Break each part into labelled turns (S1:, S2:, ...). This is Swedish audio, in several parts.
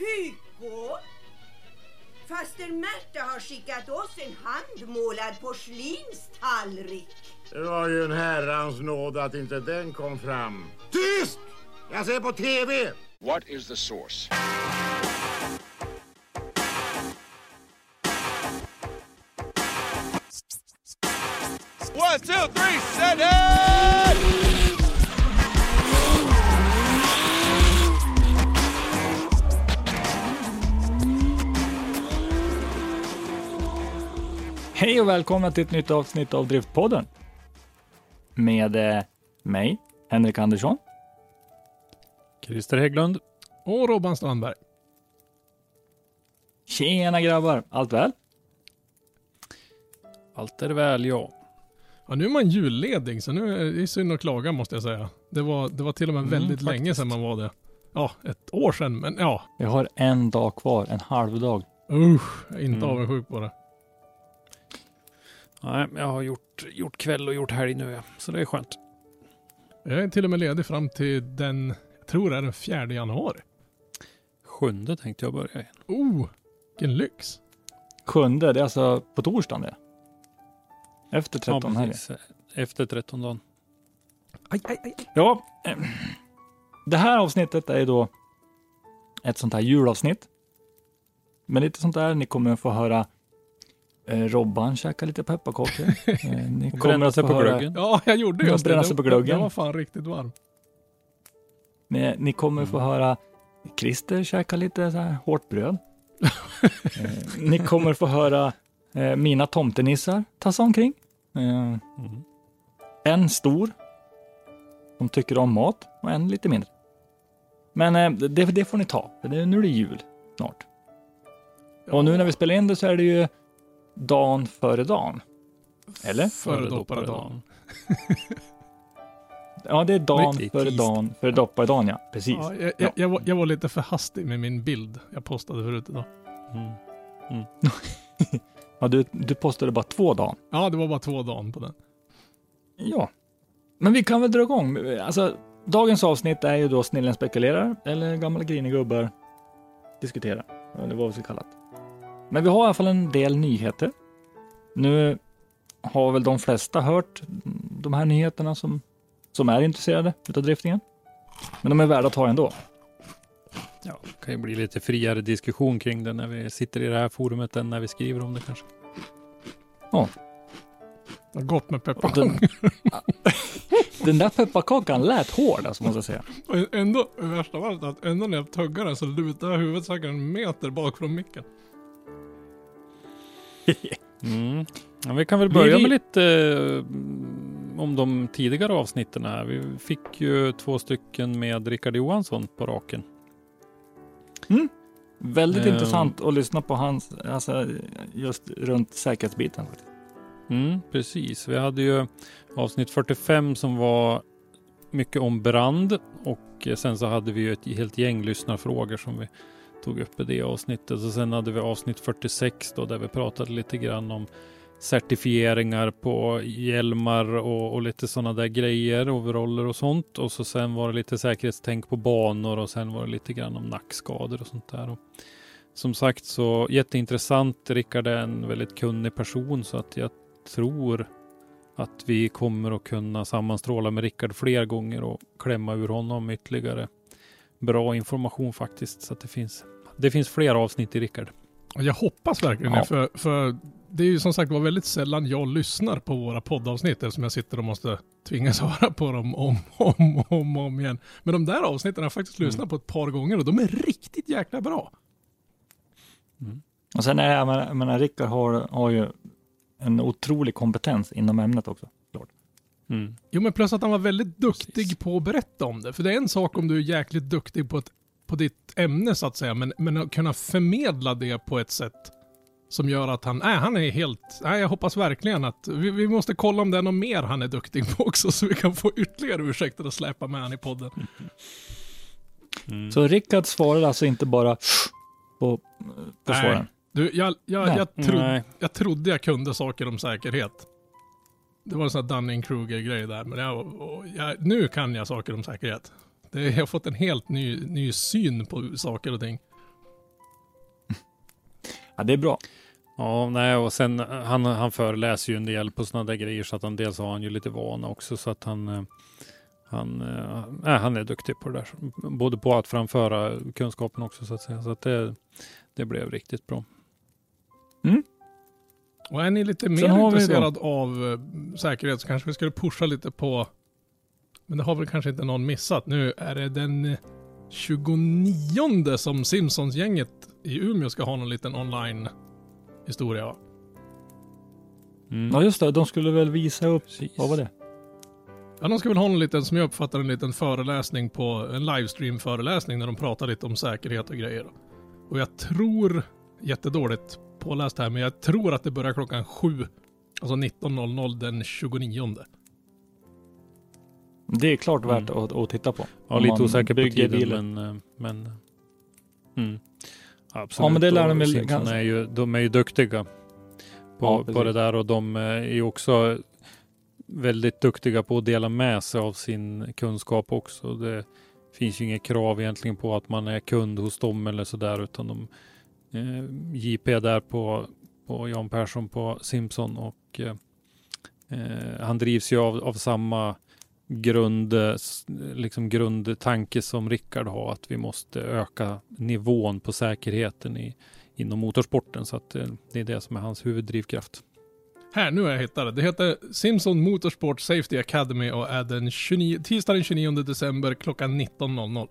S1: Tyko? Faster Märta har skickat oss en handmålad porslinstallrik.
S2: Det var ju en herrans nåd att inte den kom fram. Tyst! Jag ser på TV!
S3: What is the source?
S4: one, two, three, set it!
S5: Hej och välkomna till ett nytt avsnitt av Driftpodden. Med eh, mig, Henrik Andersson.
S6: Christer Hägglund.
S7: Och Robban Strandberg.
S5: Tjena grabbar, allt väl?
S6: Allt är väl, ja.
S7: Ja, nu är man julledig, så nu är det synd att klaga måste jag säga. Det var, det var till och med
S6: Mm,
S7: väldigt länge
S6: faktiskt.
S7: sedan man var det. Ja, ett år sedan, men ja.
S5: Vi har en dag kvar, en halv dag.
S7: Usch, jag är inte
S6: Mm.
S7: avundsjuk på det.
S6: Nej, jag har gjort, gjort kväll och gjort helg nu, ja. så det är skönt.
S7: Jag är till och med ledig fram till den, jag tror det är den 4 januari.
S6: Sjunde tänkte jag börja i.
S7: Oh, vilken lyx.
S5: Sjunde, det är alltså på torsdagen det. Efter 13
S6: ja, precis. Efter 13 dagen.
S7: Aj, aj, aj.
S5: Ja, eh, det här avsnittet är då ett sånt här julavsnitt. Men lite sånt där, ni kommer att få höra Robban käka lite pepparkakor. Eh, ni
S6: sig
S5: få
S6: på
S5: höra-
S6: glöggen.
S7: Ja, jag gjorde
S5: Ja,
S7: just det.
S5: sig på glöggen.
S7: Det var fan riktigt varm.
S5: Ni, ni kommer få höra Christer käka lite så här hårt bröd. eh, ni kommer få höra eh, mina tomtenissar tassa omkring. Eh,
S6: Mm.
S5: en stor som tycker om mat och en lite mindre. Men eh, det, det får ni ta, för det, nu är det jul snart. Och nu när vi spelar in det så är det ju dagen före dagen. Eller?
S7: Föredoppare dagen.
S5: Ja, det är dagen
S6: Det är
S5: före dagen före dopparedagen, ja. Precis.
S7: Ja, jag, jag, jag, var, jag var lite för hastig med min bild jag postade förut idag.
S6: Mm.
S5: Ja, du, du postade bara två dagar.
S7: Ja, det var bara två dagar på den.
S5: Ja, men vi kan väl dra igång. Alltså, dagens avsnitt är ju då Snillen spekulerar, eller gamla grinigubbar diskuterar, eller vad vi ska kalla det. Men vi har i alla fall en del nyheter. Nu har väl de flesta hört de här nyheterna som, som är intresserade utav driftingen. Men de är värda att ta ändå.
S6: Ja, det kan ju bli lite friare diskussion kring det när vi sitter i det här forumet än när vi skriver om det kanske.
S7: Det var gott med pepparkakor.
S5: Den, den där pepparkakan lät hård alltså, måste jag säga.
S7: Och ändå, värsta av allt, att ändå när jag tuggar den så lutar jag huvudet säkert en meter bak från micken.
S6: Mm. Ja, vi kan väl börja
S5: vi-
S6: med lite eh, om de tidigare avsnitten här. Vi fick ju två stycken med Rickard Johansson på raken.
S5: Väldigt
S6: Eh,
S5: intressant att lyssna på hans, alltså just runt säkerhetsbiten.
S6: Mm, precis. Vi hade ju avsnitt 45 som var mycket om brand och eh, sen så hade vi ju ett helt gäng lyssnarfrågor som vi tog upp i det avsnittet. Och sen hade vi avsnitt 46 då där vi pratade lite grann om certifieringar på hjälmar och, och lite sådana där grejer, overaller och sånt. Och så sen var det lite säkerhetstänk på banor och sen var det lite grann om nackskador och sånt där. Och som sagt så jätteintressant. Rickard är en väldigt kunnig person så att jag tror att vi kommer att kunna sammanstråla med Rickard fler gånger och klämma ur honom ytterligare bra information faktiskt. Så att det finns, det finns fler avsnitt i Rickard.
S7: Jag hoppas verkligen
S5: Ja.
S7: det, för, för det är ju som sagt var väldigt sällan jag lyssnar på våra poddavsnitt eftersom jag sitter och måste tvingas höra på dem om och om, om, om igen. Men de där avsnitten har jag faktiskt lyssnat på ett par gånger och de är riktigt jäkla bra.
S5: Och sen är menar, jag menar Rickard har, har ju en otrolig kompetens inom ämnet också.
S6: Mm.
S7: Jo men plus att han var väldigt duktig
S6: Precis.
S7: på att berätta om det. För det är en sak om du är jäkligt duktig på, ett, på ditt ämne så att säga, men, men att kunna förmedla det på ett sätt som gör att han, nej han är helt, nej jag hoppas verkligen att, vi, vi måste kolla om det är något mer han är duktig på också så vi kan få ytterligare ursäkter att släppa med han i podden.
S6: Mm.
S5: Så Rickard svarade alltså inte bara på, svaren.
S7: Du, jag, jag, jag, trodde,
S6: Nej.
S7: jag trodde jag kunde saker om säkerhet. Det var en sån här Dunning-Kruger-grej där, men jag, jag, nu kan jag saker om säkerhet. Det, jag har fått en helt ny, ny syn på saker och ting.
S5: Ja, det är bra.
S6: Ja, nej, och sen han, han föreläser ju en del på sådana där grejer så att han dels har han ju lite vana också så att han eh, han, eh, nej, han är duktig på det där. Både på att framföra kunskapen också så att säga. Så att det, det blev riktigt bra.
S7: Och är ni lite mer intresserad av eh, säkerhet så kanske vi skulle pusha lite på, men det har väl kanske inte någon missat. Nu är det den eh, 29 som Simpsons-gänget i Umeå ska ha någon liten online historia. va?
S6: Mm.
S5: Ja, just det. De skulle väl visa upp,
S6: Precis.
S5: vad var det?
S7: Ja, de ska väl ha en liten, som jag uppfattar en liten föreläsning på, en livestream-föreläsning när de pratar lite om säkerhet och grejer. Och jag tror, jättedåligt påläst här, men jag tror att det börjar klockan sju, alltså 19.00 den 29.
S5: Det är klart värt
S6: Mm.
S5: att, att titta på.
S6: Ja, lite osäker på tiden
S5: bilen.
S6: men, eh, men mm. Absolut.
S5: Ja, men det lär de väl ganska-
S6: är ju, de är ju duktiga på,
S5: Ja,
S6: på det där och de eh, är ju också väldigt duktiga på att dela med sig av sin kunskap också. Det finns ju inget krav egentligen på att man är kund hos dem eller sådär utan de eh, JP där på, på Jan Persson på Simpson och eh, eh han drivs ju av, av samma grund, liksom grundtanke som Rickard har, att vi måste öka nivån på säkerheten i, inom motorsporten. Så att eh, det är det som är hans huvuddrivkraft.
S7: Här, nu har jag hittat det. Det heter Simpson Motorsport Safety Academy och är den 29, tisdag den 29 december klockan 19.00.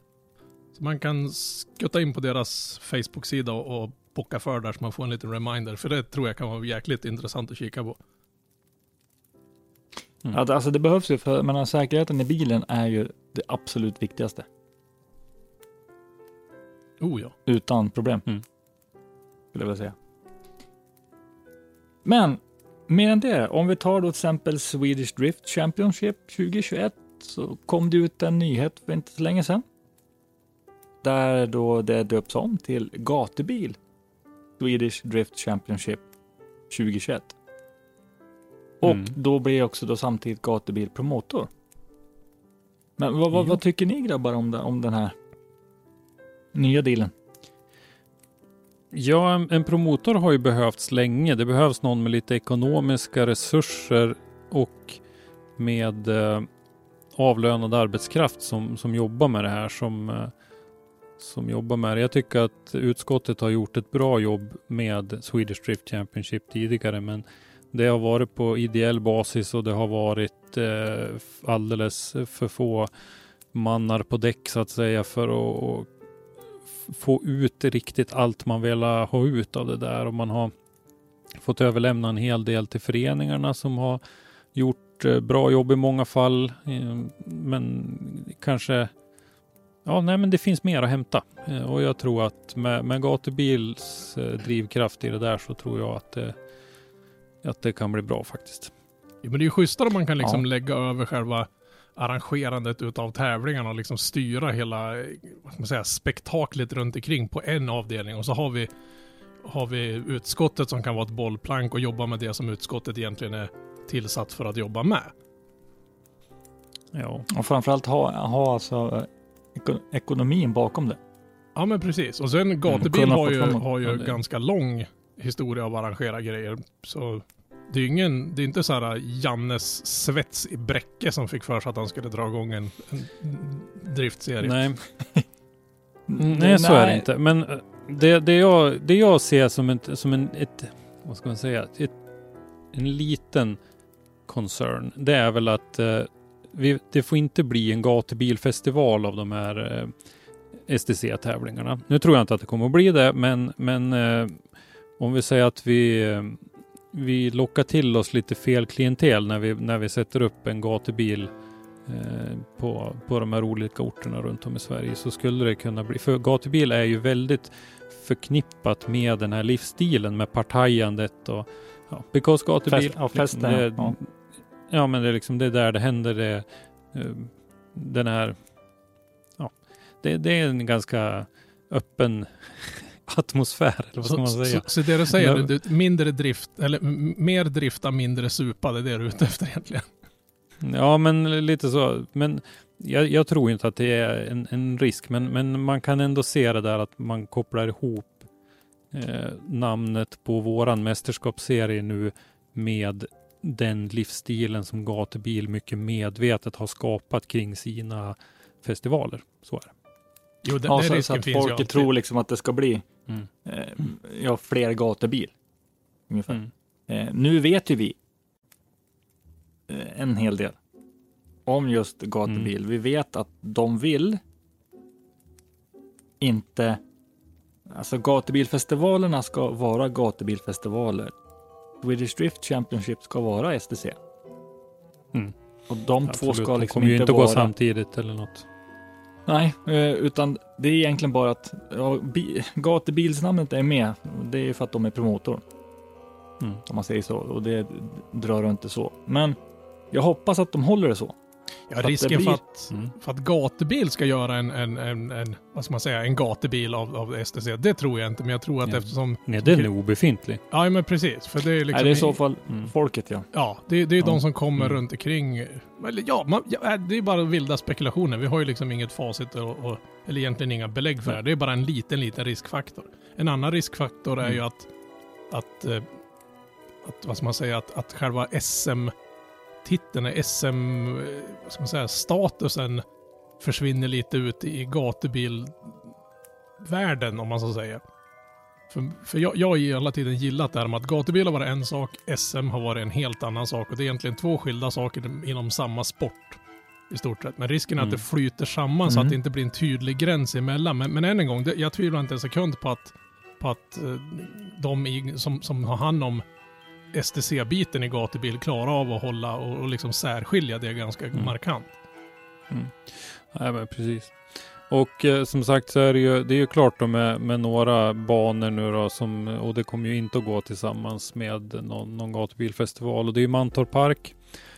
S7: Så man kan skutta in på deras Facebook-sida och, och bocka för där så man får en liten reminder. För det tror jag kan vara jäkligt intressant att kika på.
S6: Mm.
S5: Alltså det behövs ju för men säkerheten i bilen är ju det absolut viktigaste.
S7: Oh ja.
S5: Utan problem.
S6: Mm.
S5: Skulle jag vilja säga. Men mer än det, om vi tar då till exempel Swedish Drift Championship 2021 så kom det ut en nyhet för inte så länge sedan. Där då det döps om till gatubil Swedish Drift Championship 2021. Och
S6: Mm.
S5: då blir också då samtidigt gatubil promotor. Men vad, vad, vad tycker ni grabbar om, det, om den här nya dealen?
S6: Ja, en, en promotor har ju behövts länge. Det behövs någon med lite ekonomiska resurser och med eh, avlönad arbetskraft som, som jobbar med det här. Som, eh, som jobbar med det. Jag tycker att utskottet har gjort ett bra jobb med Swedish Drift Championship tidigare, men det har varit på ideell basis och det har varit eh, alldeles för få mannar på däck så att säga för att få ut riktigt allt man vill ha ut av det där och man har fått överlämna en hel del till föreningarna som har gjort eh, bra jobb i många fall. eh, Men kanske Ja, nej, men det finns mer att hämta Eh, och jag tror att med, med gatubils eh, drivkraft i det där så tror jag att det, att det kan bli bra faktiskt.
S7: Ja, men det är ju schysstare om man kan liksom
S5: Ja.
S7: lägga över själva arrangerandet utav tävlingarna och liksom styra hela eh, vad ska man säga, spektaklet runt omkring på en avdelning och så har vi, har vi utskottet som kan vara ett bollplank och jobba med det som utskottet egentligen är tillsatt för att jobba med.
S6: Ja,
S5: Och framförallt ha, ha alltså eh, ekonomin bakom det.
S7: Ja men precis. Och sen gatubil
S5: kunna
S7: har ju, har ju ganska lång historia av att arrangera grejer. Så det är ju ingen, det är inte så här Jannes svets i Bräcke som fick för sig att han skulle dra igång en, en driftserie.
S6: nej. Mm, nej, så är det inte. Men, eh, det, det, jag, det jag ser som, ett, som en, ett, vad ska man säga, ett, en liten concern, det är väl att eh, vi, det får inte bli en gatubilfestival av de här eh, STC-tävlingarna. Nu tror jag inte att det kommer att bli det, men, men eh, om vi säger att vi, eh, vi lockar till oss lite fel klientel när vi, när vi sätter upp en gatubil eh, på, på de här olika orterna runt om i Sverige så skulle det kunna bli, för gatubil är ju väldigt förknippat med den här livsstilen med partajandet och ja, because gatubil.
S5: Fest, ja, festen,
S6: det,
S5: ja.
S6: Ja, men det är liksom det är där det händer. Det, eh, den här, ja, det, det är en ganska öppen atmosfär, eller vad ska man säga?
S7: så, så det du säger, du, mindre drift, eller mer drifta, mindre supa, det är det du är ute efter egentligen.
S6: Ja, men lite så. Men jag, jag tror inte att det är en, en risk, men, men man kan ändå se det där att man kopplar ihop eh, namnet på våran mästerskapsserie nu med den livsstilen som Gatubil mycket medvetet har skapat kring sina festivaler. Så är det.
S7: Jo, den,
S5: Ja,
S7: den
S5: så, så
S7: risken
S5: att
S7: finns ju
S5: folk tror liksom att det ska bli
S6: Mm.
S5: eh, ja, fler gatubil. Ungefär.
S6: Mm.
S5: Eh, nu vet ju vi eh, en hel del om just gatubil.
S6: Mm.
S5: Vi vet att de vill inte... Alltså gatubilfestivalerna ska vara gatubilfestivaler. Swedish Drift Championship ska vara STC.
S6: Mm.
S5: Och de två
S6: Absolut.
S5: ska
S6: De
S5: liksom
S6: kommer ju
S5: inte
S6: inte
S5: vara...
S6: gå samtidigt eller något.
S5: Nej, eh, utan det är egentligen bara att ja, bi- gatubilsnamnet är med. Det är för att de är promotor.
S6: Mm.
S5: Om man säger så. Och det drar inte så. Men jag hoppas att de håller det så.
S7: Ja, risken
S5: blir-
S7: för, att,
S6: Mm.
S7: för att gatubil ska göra en, en, en, en, vad ska man säga, en gatubil av, av STC, det tror jag inte. Men jag tror att
S6: Ja.
S7: eftersom...
S6: Nej, den är obefintlig.
S7: Ja, men precis. För det är liksom...
S5: Nej, det är i så fall
S6: Mm.
S5: folket ja.
S7: Ja, det, det är de
S5: Ja.
S7: som kommer
S6: Mm.
S7: runt omkring. Eller ja, man, ja, det är bara vilda spekulationer. Vi har ju liksom inget facit och, och, eller egentligen inga belägg för det. Det är bara en liten, liten riskfaktor. En annan riskfaktor är
S6: Mm.
S7: ju att, att, eh, att, vad ska man säga, att, att själva SM-titeln, är SM, vad ska man säga, statusen försvinner lite ut i gatubilvärlden om man så säger. För, för jag, jag har ju hela tiden gillat det här med att gatubil har varit en sak, SM har varit en helt annan sak. Och det är egentligen två skilda saker inom samma sport. I stort sett. Men risken är att
S6: Mm.
S7: det flyter samman så
S5: Mm.
S7: att det inte blir en tydlig gräns emellan. Men, men än en gång, det, jag tvivlar inte en sekund på att, på att eh, de i, som, som har hand om STC-biten i gatubil klarar av att hålla och, och liksom särskilja det ganska
S6: Mm.
S7: markant.
S6: Nej, men precis. Och eh, som sagt så är det ju, det är ju klart då med, med några banor nu då som, och det kommer ju inte att gå tillsammans med någon, någon gatubilfestival. Och det är ju Mantorp Park,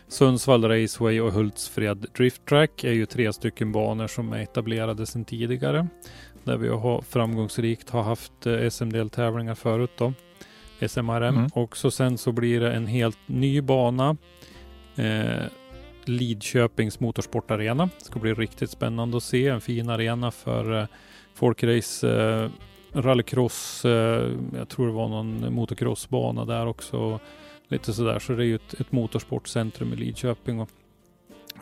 S6: Sundsvall Raceway och Hultsfred Drift Track är ju tre stycken banor som är etablerade sedan tidigare. Där vi har framgångsrikt har haft eh, SM-deltävlingar förut då. SMRM.
S5: Mm.
S6: Och så sen så blir det en helt ny bana. Eh, Lidköpings Motorsportarena. Det ska bli riktigt spännande att se. En fin arena för eh, folkrace, eh, rallycross, eh, jag tror det var någon motocrossbana där också. Lite sådär, så det är ju ett, ett motorsportcentrum i Lidköping. Och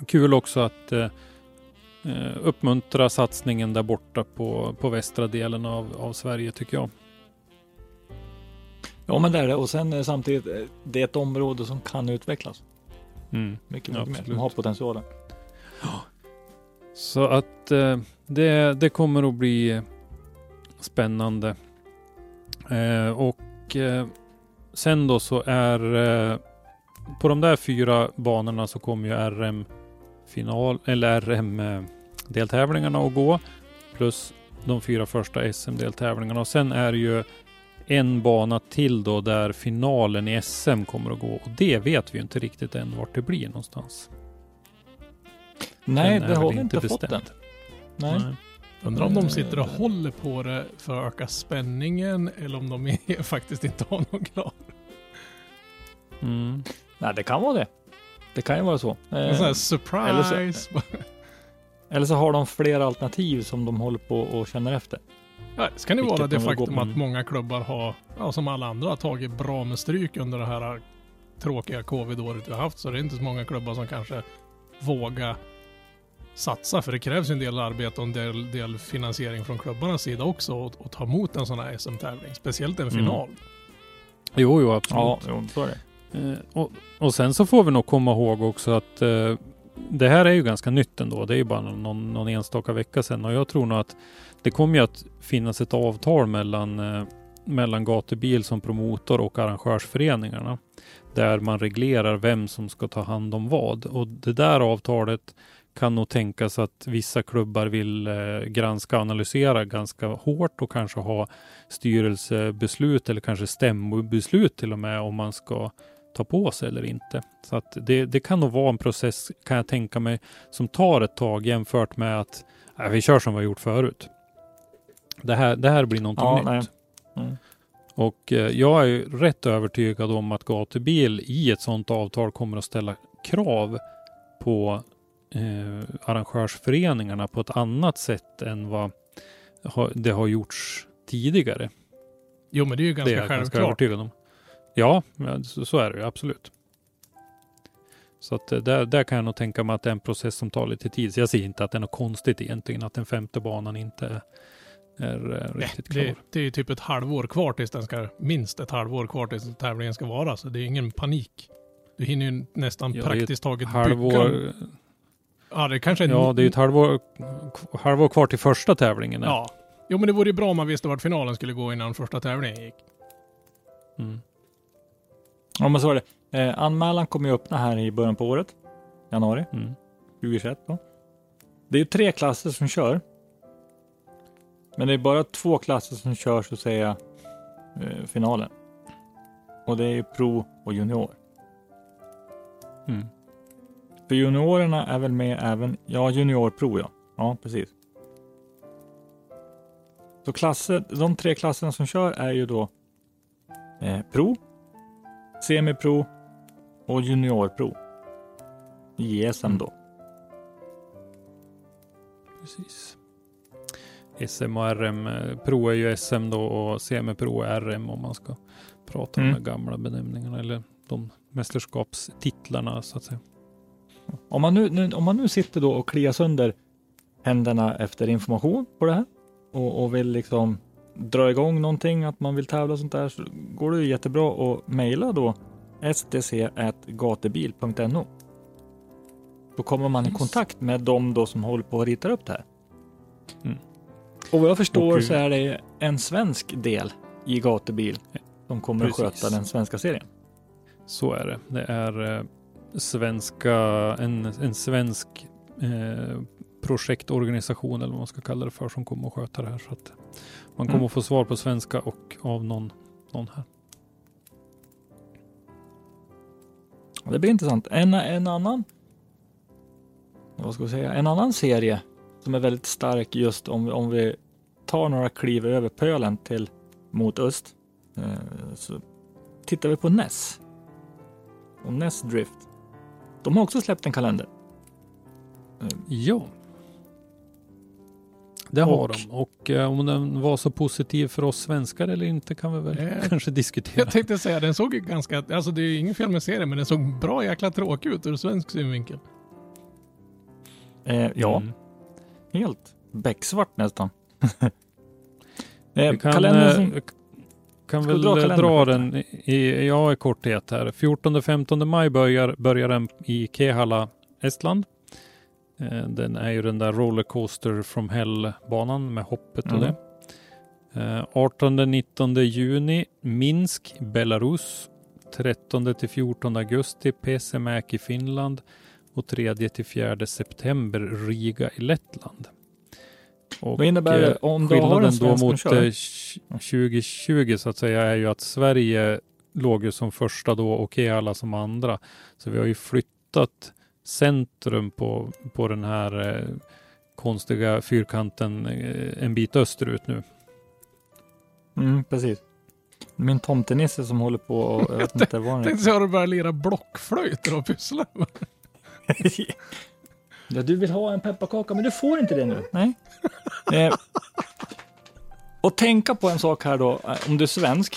S6: kul också att eh, eh, uppmuntra satsningen där borta på, på västra delen av, av Sverige tycker jag.
S5: Ja men det är det. Och sen eh, samtidigt, eh, det är ett område som kan utvecklas.
S6: Mm.
S5: Mycket, mycket mer.
S6: absolut.
S5: De har potentialen.
S6: Så att eh, det, det kommer att bli spännande. Eh, och eh, sen då så är på de där fyra banorna så kommer ju RM final eller RM deltävlingarna att gå plus de fyra första SM-deltävlingarna och sen är det ju en bana till då där finalen i SM kommer att gå och det vet vi ju inte riktigt än vart det blir någonstans.
S5: Nej, det har vi
S6: inte
S5: inte fått än.
S6: bestämt.
S5: Nej.
S7: Undrar om
S5: Eh,
S7: de sitter och håller på det för att öka spänningen eller om de är, faktiskt inte har någon klar.
S6: Mm.
S5: Nej, det kan vara det. Det kan ju vara så.
S7: En sån här
S5: Eh,
S7: surprise.
S5: eller så har de flera alternativ som de håller på och känner efter.
S7: Ja, det kan det vara det faktum att många klubbar har, ja, som alla andra, har tagit bra med stryk under det här tråkiga covid-året vi har haft. Så det är inte så många klubbar som kanske vågar satsa. För det krävs ju en del arbete och en del, del finansiering från klubbarnas sida också och, och ta emot en sån här SM-tävling. Speciellt en final.
S6: Jo, jo, absolut.
S5: Ja, jo, så är det.
S6: Eh, och, och sen så får vi nog komma ihåg också att eh, det här är ju ganska nytt ändå. Det är ju bara någon, någon enstaka vecka sedan och jag tror nog att det kommer ju att finnas ett avtal mellan, eh, mellan gatubil som promotor och arrangörsföreningarna. Där man reglerar vem som ska ta hand om vad. Och det där avtalet kan nog tänkas att vissa klubbar vill eh, granska och analysera ganska hårt och kanske ha styrelsebeslut eller kanske stämmobeslut till och med om man ska ta på sig eller inte. Så att det, det kan nog vara en process, kan jag tänka mig, som tar ett tag jämfört med att äh, vi kör som vi har gjort förut. Det här, det här blir någonting
S5: Ja,
S6: nytt.
S5: nej. Mm.
S6: Och eh, jag är ju rätt övertygad om att gatubil i ett sådant avtal kommer att ställa krav på eh, arrangörsföreningarna på ett annat sätt än vad det har gjorts tidigare.
S7: Jo, men det är ju
S6: det är
S7: ganska
S6: jag ganska
S7: självklart.
S6: övertygad om. Ja, så, är det ju absolut. Så att eh, där, där kan jag nog tänka mig att det är en process som tar lite tid. Så jag ser inte att det är något konstigt egentligen att den femte banan inte är, eh,
S7: Nej,
S6: riktigt klar.
S7: det, det är ju typ ett halvår kvar tills den ska, minst ett halvår kvar tills tävlingen ska vara, så det är ingen panik. Du hinner ju nästan
S6: Ja,
S7: praktiskt taget
S6: Halvår,
S7: bygga. Ja, det kanske är
S6: ja, det är ju ett halvår, halvår kvar till första tävlingen.
S7: Ja. Jo, men det vore ju bra om man visste vart finalen skulle gå innan första tävlingen gick.
S6: Mm.
S5: Men så är det. Eh, anmälan kommer ju öppna här i början på året. Januari
S6: Mm.
S5: 2021 då. Det är ju tre klasser som kör. Men det är bara två klasser som kör så att säga eh, finalen. Och det är ju pro och junior.
S6: Mm.
S5: För juniorerna är väl med även, ja junior pro ja. Ja precis. Så klasser, de tre klasserna som kör är ju då eh, pro, semipro och juniorpro. I SM då.
S6: Precis. SM och RM. eh, Pro är ju SM då och semipro är RM om man ska prata
S5: Mm.
S6: om de gamla benämningarna eller de mästerskapstitlarna så att säga.
S5: Om man nu, nu, om man nu sitter då och kliar sönder händerna efter information på det här och, och vill liksom dra igång någonting, att man vill tävla och sånt där, så går det jättebra att mejla då stc.gatebil.no. Då kommer man i kontakt med dem då som håller på och ritar upp det här.
S6: Mm.
S5: Och vad jag förstår
S6: Och-
S5: så är det en svensk del i Gatebil som kommer att
S6: Precis.
S5: sköta den svenska serien.
S6: Så är det. Det är eh, svenska, en, en svensk eh, projektorganisation eller vad man ska kalla det för som kommer att sköta det här. Så att man kommer
S5: Mm.
S6: att få svar på svenska och av någon, någon här.
S5: Det blir intressant. En, en annan vad ska vi säga, en annan serie som är väldigt stark just om, om vi tar några kliv över pölen till mot öst. Eh, så tittar vi på NES. Och NES Drift. De har också släppt en kalender.
S6: Ja. Det har
S5: Och-
S6: de. Och eh, om den var så positiv för oss svenskar eller inte kan vi väl
S7: Eh,
S6: kanske diskutera.
S7: Jag tänkte säga, den såg ju ganska, alltså det är ju inget fel med serien, men den såg bra jäkla tråkig ut ur svensk synvinkel.
S5: Eh, ja,
S6: Mm.
S5: helt becksvart nästan. eh,
S6: Vi kan,
S5: kalendern som-
S6: eh, kan väl
S5: dra
S6: dra, den i, ja, i korthet här. 14-15 maj börjar, börjar den i Kehalla, Estland. Eh, Den är ju den där Rollercoaster from Hell-banan med hoppet och
S5: Mm.
S6: det. Eh, 18-19 juni Minsk, Belarus. 13-14 augusti Pesemäki, Finland. Och 3-4 september Riga i Lettland. Och,
S5: Vad innebär det
S6: eh,
S5: om du har en
S6: då
S5: svensk som
S6: mot
S5: kör?
S6: eh, 2020 så att säga är ju att Sverige låg ju som första då och Keala som andra. Så vi har ju flyttat centrum på, på den här eh, konstiga fyrkanten eh, en bit österut nu.
S5: Mm, precis. Min tomtenisse som håller på och jag vet inte vad han
S7: Tänkte så har du börjat lira blockflöjter och pyssla med.
S5: Ja, du vill ha en pepparkaka, men du får inte det nu. Nej. eh, och tänka på en sak här då, eh, om du är svensk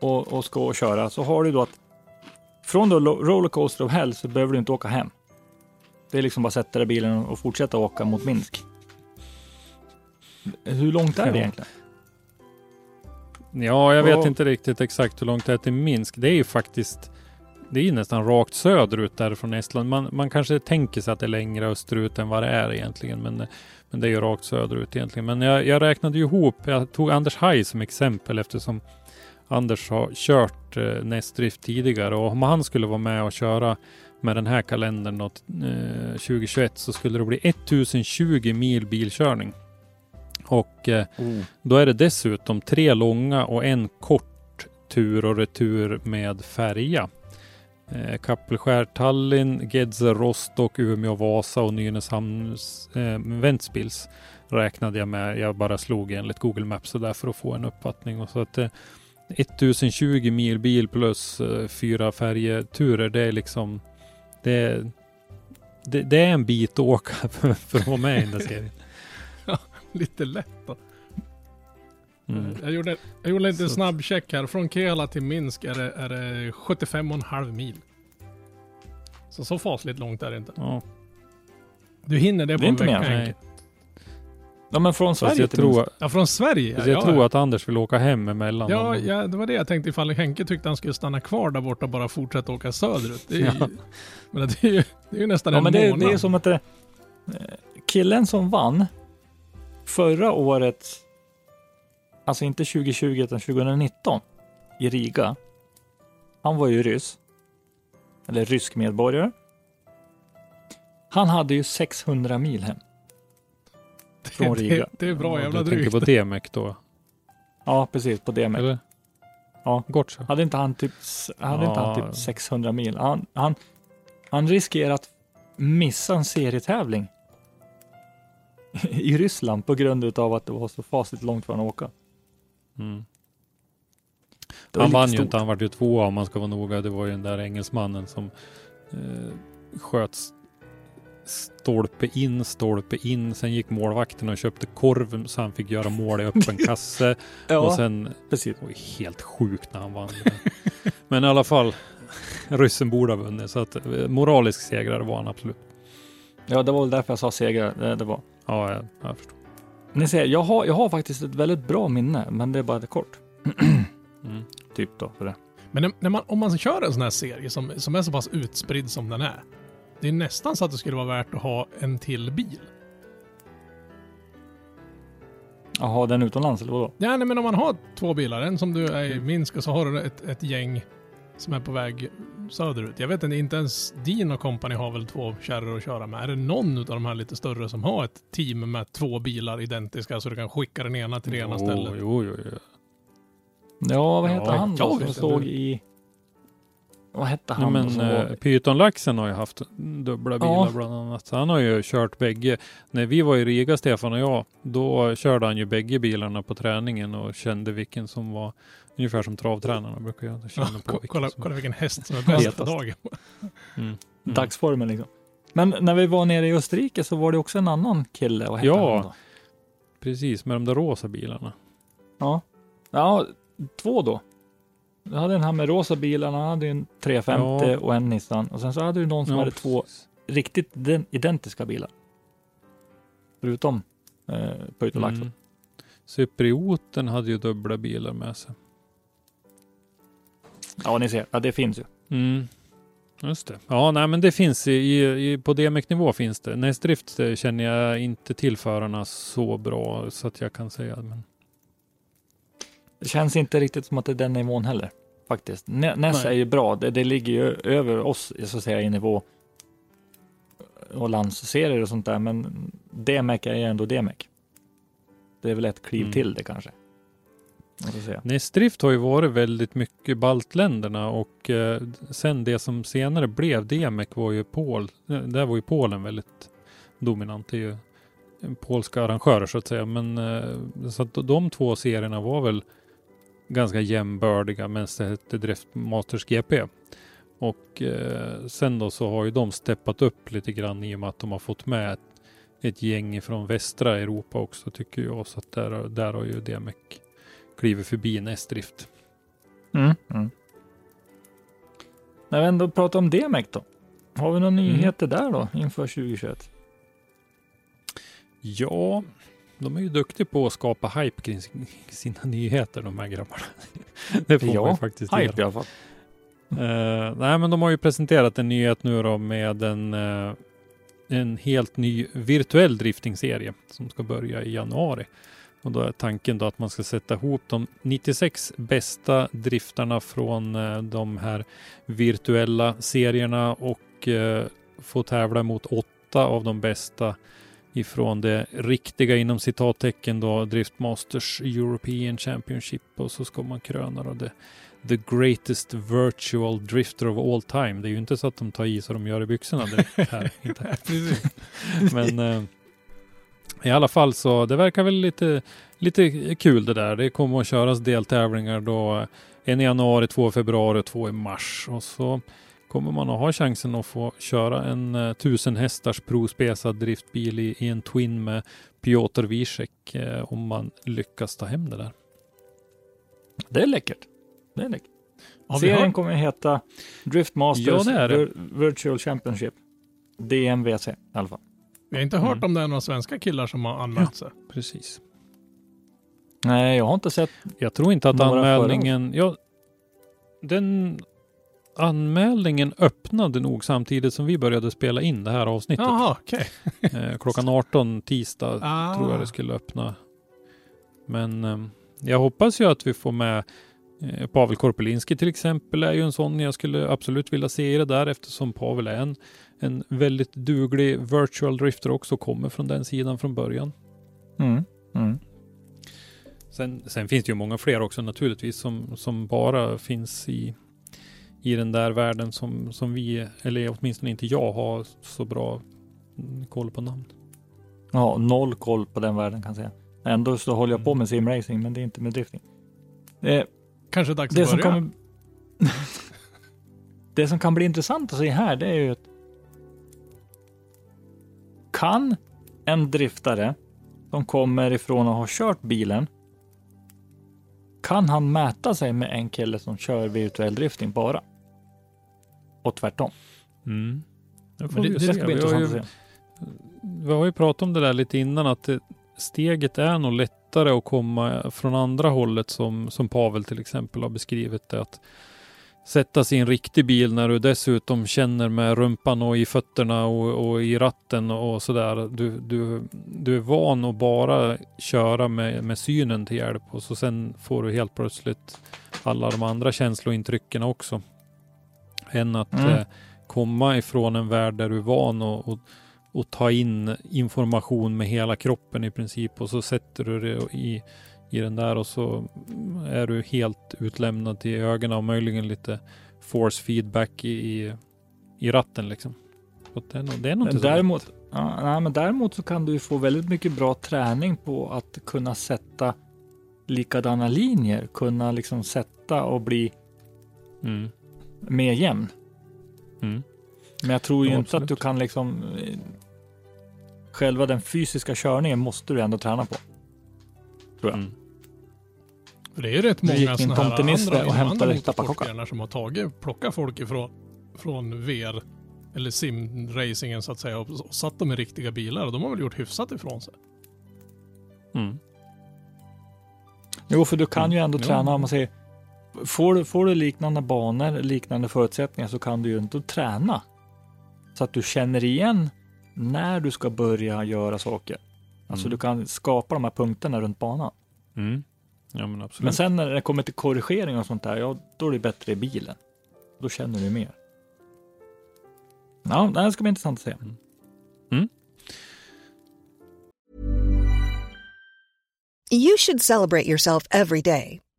S5: och, och ska köra, så har du då att från då Rollercoaster of Hell så behöver du inte åka hem. Det är liksom bara att sätta dig i bilen och fortsätta åka mot Minsk. Hur långt är det egentligen?
S6: Ja, jag vet
S5: Och-
S6: inte riktigt exakt hur långt det är till Minsk. Det är ju faktiskt det är ju nästan rakt söderut där från Estland. Man, man kanske tänker sig att det är längre österut än vad det är egentligen. Men, men det är ju rakt söderut egentligen. Men jag, jag räknade ju ihop. Jag tog Anders Haj som exempel eftersom Anders har kört eh, Nästdrift tidigare. Och om han skulle vara med och köra med den här kalendern då, eh, 2021 så skulle det bli 1020 mil bilkörning. Och eh, då är det dessutom tre långa och en kort tur och retur med färja. Eh, Kappelskär, Tallinn, Gedser, Rostock, Umeå, Vasa och Nynäshamn, eh, Ventspils räknade jag med. Jag bara slog enligt Google Maps så där för att få en uppfattning. Och så att eh, 1020 mil bil plus eh, fyra färjeturer, det är liksom det, det, det är en bit att åka för, för att vara med i den där serien.
S7: Lite lätt då.
S6: Mm.
S7: Jag gjorde, jag gjorde
S6: Så-
S7: snabbcheck här. Från Kela till Minsk är det, är det 75,5 mil. Så så fasligt långt är det inte.
S6: Ja.
S7: Du hinner det
S5: Det
S7: på
S5: är
S7: en vecka.
S5: Ja, men från Sverige
S6: jag tror,
S7: Ja, från Sverige.
S6: jag
S7: ja,
S6: tror
S7: ja.
S6: att Anders vill åka hem emellan.
S7: Ja, ja, det var det jag tänkte ifall Henke tyckte han skulle stanna kvar där borta och bara fortsätta åka söderut. Det är
S6: Ja.
S7: men det är ju, det är ju nästan
S5: Ja,
S7: en
S5: men det,
S7: månad.
S5: det är som att det, eh, killen som vann förra året, alltså inte 2020 utan 2019 i Riga. Han var ju ryss. Eller rysk medborgare. Han hade ju 600 mil hem. Från
S7: det,
S5: Riga.
S7: det, det är bra jävla
S6: Du tänker
S7: drygt.
S6: på Demek då?
S5: Ja, precis på det med.
S6: Eller?
S5: Ja.
S6: Gotcha.
S5: Hade inte han typ, hade inte han
S6: Ja.
S5: typ 600 mil? Han, han, han riskerar att missa en serietävling i Ryssland på grund av att det var så fasligt långt för honom att åka.
S6: Mm.
S5: Var
S6: Han vann ju inte, han vart ju tvåa om man ska vara noga. Det var ju den där engelsmannen som eh, sköt stolpe in, stolpe in. Sen gick målvakten och köpte korv så han fick göra mål i öppen kasse.
S5: Ja,
S6: Och sen,
S5: precis.
S6: det var ju helt sjukt när han vann. Men i alla fall, ryssen borde ha vunnit. Så att eh, moralisk segrare var han absolut.
S5: Ja, det var väl därför jag sa segrare. Det, det var.
S6: Ja, jag, jag förstår.
S5: Ni ser, jag har, jag har faktiskt ett väldigt bra minne, men det är bara det kort.
S6: Mm.
S5: Typ då, för det.
S7: Men när man, om man kör en sån här serie som, som är så pass utspridd som den är. Det är nästan så att det skulle vara värt att ha en till bil.
S5: Jaha, den utomlands eller vadå?
S7: Ja, nej, men om man har två bilar. En som du är i Minsk och så har du ett, ett gäng som är på väg söderut. Jag vet inte, inte ens din och company har väl två kärror att köra med. Är det någon av de här lite större som har ett team med två bilar identiska så du kan skicka den ena till det ena stället?
S6: Jo, jo, jo.
S5: Ja, vad
S6: Ja,
S5: heter han
S7: jag
S5: då som stod
S7: inte.
S5: i... Vad hette
S6: Ja,
S5: han då
S6: men eh,
S5: var...
S6: Pythonlaxen har ju haft dubbla bilar
S5: Ja.
S6: bland annat. Han har ju kört bägge. När vi var i Riga, Stefan och jag, då körde han ju bägge bilarna på träningen och kände vilken som var ungefär som travtränarna brukar göra.
S7: Ja,
S6: på vilken
S7: kolla,
S6: som-
S7: kolla vilken häst som är bäst
S5: Hetast.
S7: dagen.
S6: Mm. Mm.
S5: Dagsformen liksom. Men när vi var nere i Österrike så var det också en annan kille. Vad hette
S6: Ja.
S5: han då?
S6: Precis, med de där rosa bilarna.
S5: Ja. Ja, två då. Du hade den här med rosa bilarna, han hade en 350
S6: Ja.
S5: och en Nissan. Och sen så hade du någon som
S6: Ja,
S5: hade två riktigt den- identiska bilar. Förutom eh, Pöytolaxen.
S6: Mm. Cyprioten hade ju dubbla bilar med sig.
S5: Ja, ni ser. Ja, det finns ju.
S6: Mm. Just det. Ja, nej, men det finns i, i, på DMEC-nivå finns det. Nästdrift eh, känner jag inte till förarna så bra så att jag kan säga. Men
S5: Det känns inte riktigt som att det är den nivån heller. Faktiskt. Nä- NES
S6: Nej.
S5: är ju bra. Det, det ligger ju över oss så att säga i nivå och landsserier och sånt där. Men DMEC är ju ändå DMEC. Det är väl ett kliv
S6: Mm.
S5: till det kanske.
S6: Nästdrift har ju varit väldigt mycket baltländerna och eh, sen det som senare blev DMEC var ju Pol. eh, Där var ju Polen väldigt dominant. Det är ju polska arrangörer så att säga. Men eh, så att de två serierna var väl ganska jämbördiga hette Drift Masters GP. Och eh, sen då så har ju de steppat upp lite grann i och med att de har fått med ett, ett gäng från västra Europa också tycker jag. Så att där, där har ju DMEC klivit förbi nästdrift.
S5: Mm. Mm. När vi ändå pratar om DMEC då. Har vi några nyheter där då inför 2021?
S6: Ja, de är ju duktiga på att skapa hype kring sin- sina nyheter de här grabbarna. Det får man
S5: Ja,
S6: ju faktiskt
S5: Hype
S6: göra.
S5: i alla fall.
S6: Eh, nej, men de har ju presenterat en nyhet nu då med en, eh, en helt ny virtuell driftingserie som ska börja i januari. Och då är tanken då att man ska sätta ihop de 96 bästa driftarna från eh, de här virtuella serierna och få tävla mot åtta av de bästa ifrån det riktiga inom citattecken då Driftmasters European Championship och så ska man kröna då det the greatest virtual drifter of all time. Det är ju inte så att de tar i så de gör i byxorna direkt här. inte. Men eh, i alla fall så det verkar väl lite, lite kul det där. Det kommer att köras deltävlingar då en i januari, två i februari och två i mars. Och så kommer man att ha chansen att få köra en eh, 1000 hästars provspesad driftbil i, i en Twin med Piotr Wiesek eh, om man lyckas ta hem det där.
S5: Det är läckert. Det är läckert.
S7: Har vi
S5: Serien
S7: hört,
S5: kommer att heta Drift Masters
S6: Ja, det är det.
S5: Vir- Virtual Championship. DMVC i alla fall.
S7: vi har inte hört
S6: Mm.
S7: om det är några svenska killar som har anmält sig.
S6: Precis.
S5: Nej, jag har inte sett.
S6: Jag tror inte att anmälningen... Ja, den anmälningen öppnade nog samtidigt som vi började spela in det här avsnittet.
S7: Jaha, okej.
S6: Eh, klockan 18 tisdag
S7: Ah.
S6: tror jag det skulle öppna. Men eh, jag hoppas ju att vi får med eh, Pavel Korpelinski till exempel är ju en sån jag skulle absolut vilja se i det där eftersom Pavel är en, en väldigt duglig virtual drifter också kommer från den sidan från början.
S5: Mm. Mm.
S6: Sen, sen finns det ju många fler också naturligtvis som, som bara finns i, i den där världen som, som vi, eller åtminstone inte jag, har så bra mm, koll på namn.
S5: Ja, noll koll på den världen kan jag säga. Ändå så håller jag på
S6: Mm.
S5: med simracing, men det är inte med drifting. Eh,
S7: Kanske dags
S5: det,
S7: att
S5: som
S7: börja.
S5: kommer... det som kan bli intressant att se här, det är ju att kan en driftare som kommer ifrån att ha kört bilen, kan han mäta sig med en kille som kör virtuell drifting bara? Och tvärtom.
S6: Mm. Det,
S7: det-
S5: ska bli intressant
S6: ju,
S5: att se.
S6: vi har ju pratat om det där lite innan att det, steget är nog lättare att komma från andra hållet som, som Pavel till exempel har beskrivit det. Att sätta sig i en riktig bil när du dessutom känner med rumpan och i fötterna och, och i ratten och sådär. Du, du, du är van att bara köra med, med synen till hjälp och så sen får du helt plötsligt alla de andra känslointrycken också. Än att
S5: Mm.
S6: eh, komma ifrån en värld där du är van att och, och ta in information med hela kroppen i princip och så sätter du det i, i den där och så är du helt utlämnad till ögonen och möjligen lite force feedback i, i, i ratten liksom. Så det, är nog, det är nog
S5: Men däremot, ja, nej, men däremot så kan du få väldigt mycket bra träning på att kunna sätta likadana linjer, kunna liksom sätta och bli
S6: Mm.
S5: Mer jämn.
S6: Mm.
S5: Men jag tror ju
S6: Ja,
S5: inte
S6: absolut.
S5: att du kan liksom eh, själva den fysiska körningen måste du ändå träna på. Tror jag.
S6: Mm.
S7: Det är ju rätt många sådana här andra,
S5: och
S7: andra motorsportgrenar som har tagit, plockat folk ifrån från VR eller simracingen så att säga och, och satt dem i riktiga bilar och de har väl gjort hyfsat ifrån sig.
S6: Mm.
S5: Jo, för du kan ju ändå träna om man säger får du, får du liknande banor, liknande förutsättningar så kan du ju ändå träna. Så att du känner igen när du ska börja göra saker. Alltså
S6: Mm.
S5: du kan skapa de här punkterna runt banan.
S6: Mm. Ja men absolut.
S5: Men sen när det kommer till korrigering och sånt där, ja då är det bättre i bilen. Då känner du mer. Ja, det här ska bli intressant att se.
S3: You should celebrate yourself every day,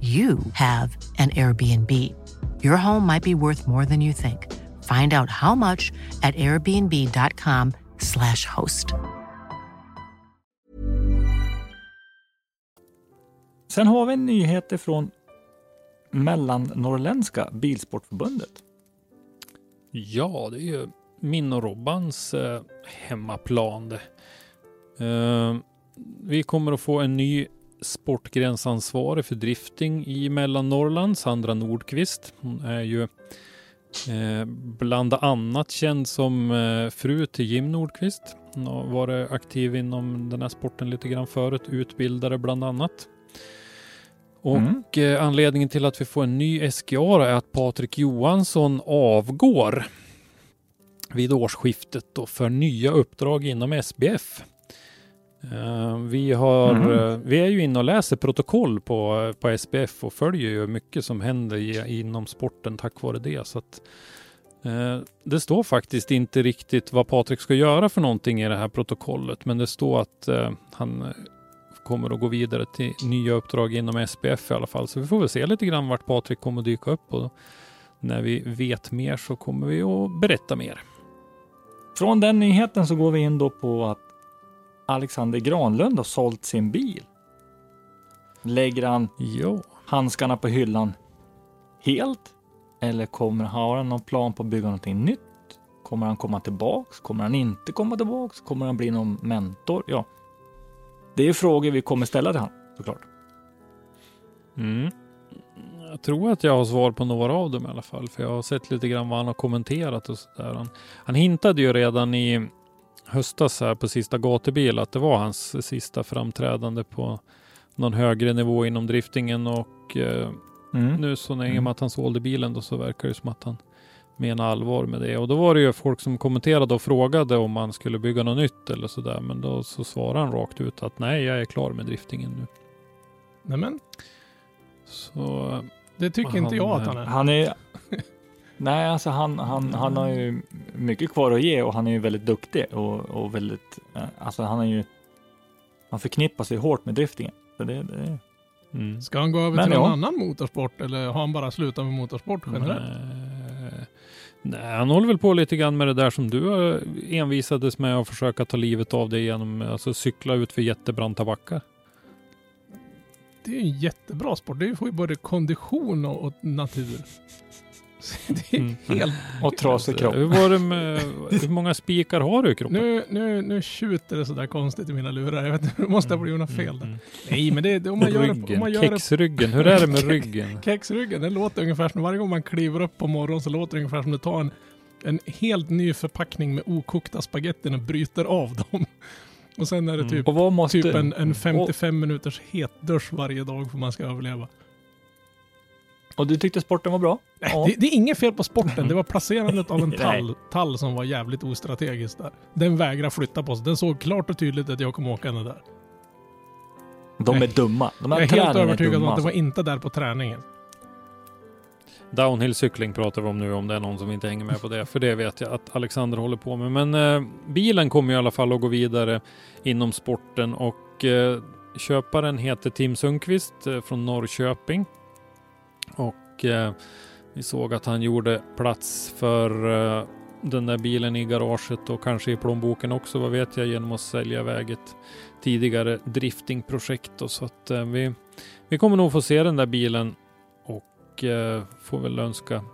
S8: you have an Airbnb. Your home might be worth more than you think. Find out how much at airbnb.com slash host.
S5: Sen har vi nyheter från Mellannorrländska Bilsportförbundet.
S6: Ja, det är ju min och Robbans eh, hemmaplan. Det. Eh, vi kommer att få en ny sportgränsansvarig för drifting i Mellannorrland, Sandra Nordqvist. Hon är ju eh, bland annat känd som eh, fru till Jim Nordqvist. Hon har varit aktiv inom den här sporten lite grann förut, utbildare bland annat. Och mm. eh, anledningen till att vi får en ny SGA är att Patrik Johansson avgår vid årsskiftet då för nya uppdrag inom SBF. Uh, vi, har, mm. vi är ju inne och läser protokoll på, på SBF och följer ju mycket som händer i, inom sporten tack vare det. Så att, uh, det står faktiskt inte riktigt vad Patrik ska göra för någonting i det här protokollet, men det står att han kommer att gå vidare till nya uppdrag inom SBF i alla fall. Så vi får väl se lite grann vart Patrik kommer att dyka upp och när vi vet mer så kommer vi att berätta mer.
S5: Från den nyheten så går vi in då på att Alexander Granlund har sålt sin bil. Lägger han
S6: jo.
S5: handskarna på hyllan helt? Eller kommer har han någon plan på att bygga någonting nytt? Kommer han komma tillbaks? Kommer han inte komma tillbaks? Kommer han bli någon mentor? Ja, det är frågor vi kommer ställa till honom såklart.
S6: Mm. Jag tror att jag har svar på några av dem i alla fall, för jag har sett lite grann vad han har kommenterat och sådär. Han, han hintade ju redan i höstas här på sista gatubil att det var hans sista framträdande på någon högre nivå inom driftingen och eh, mm. nu så när mm. att han sålde bilen då så verkar det som att han menar allvar med det. Och då var det ju folk som kommenterade och frågade om man skulle bygga något nytt eller sådär. Men då så svarade han rakt ut att nej, jag är klar med driftingen nu.
S7: Nämen.
S6: Så...
S7: Det tycker inte jag att han är.
S5: Han är... nej, alltså han, han, han har ju mycket kvar att ge och han är ju väldigt duktig och, och väldigt, eh, alltså han är ju, han förknippar sig hårt med driftingen. Så det, det...
S7: Mm. Ska han gå över Men till ja. någon annan motorsport eller har han bara slutat med motorsport generellt?
S6: Nej. Nej, han håller väl på lite grann med det där som du envisades med att försöka ta livet av dig genom alltså cykla ut för jättebranta backar.
S7: Det är en jättebra sport. Det får ju både kondition och, och natur. Det är mm. helt...
S5: Och trasig kropp.
S6: Hur, var det med, hur många spikar har du i kroppen?
S7: Nu, nu, nu tjuter det sådär konstigt i mina lurar. Jag vet inte, det måste ha blivit något fel där. Mm. Nej, men det, det om man gör
S6: ryggen,
S7: det... Om man
S6: gör kexryggen, hur är det med ryggen?
S7: Kexryggen, den låter ungefär som varje gång man kliver upp på morgonen så låter det ungefär som du tar en, en helt ny förpackning med okokta spagettin och bryter av dem. Och sen är det mm. typ, mm. måste, typ en, en 55 och, minuters hetdusch varje dag för man ska överleva.
S5: Och du tyckte sporten var bra?
S7: Nej, ja. det, det, är inget fel på sporten. Det var placerandet av en tall, tall som var jävligt ostrategiskt där. Den vägrade flytta på sig. Den såg klart och tydligt att jag kom åkande där.
S5: De är dumma. De
S7: jag är helt övertygad om att det var inte där på träningen.
S6: Downhill-cykling pratar vi om nu om det är någon som inte hänger med på det. För det vet jag att Alexander håller på med. Men eh, bilen kommer i alla fall att gå vidare inom sporten och eh, köparen heter Tim Sundqvist eh, från Norrköping. Och eh, vi såg att han gjorde plats för eh, den där bilen i garaget och kanske i plånboken också, vad vet jag, genom att sälja iväg ett tidigare driftingprojekt. Och så att eh, vi, vi kommer nog få se den där bilen och eh, får väl önska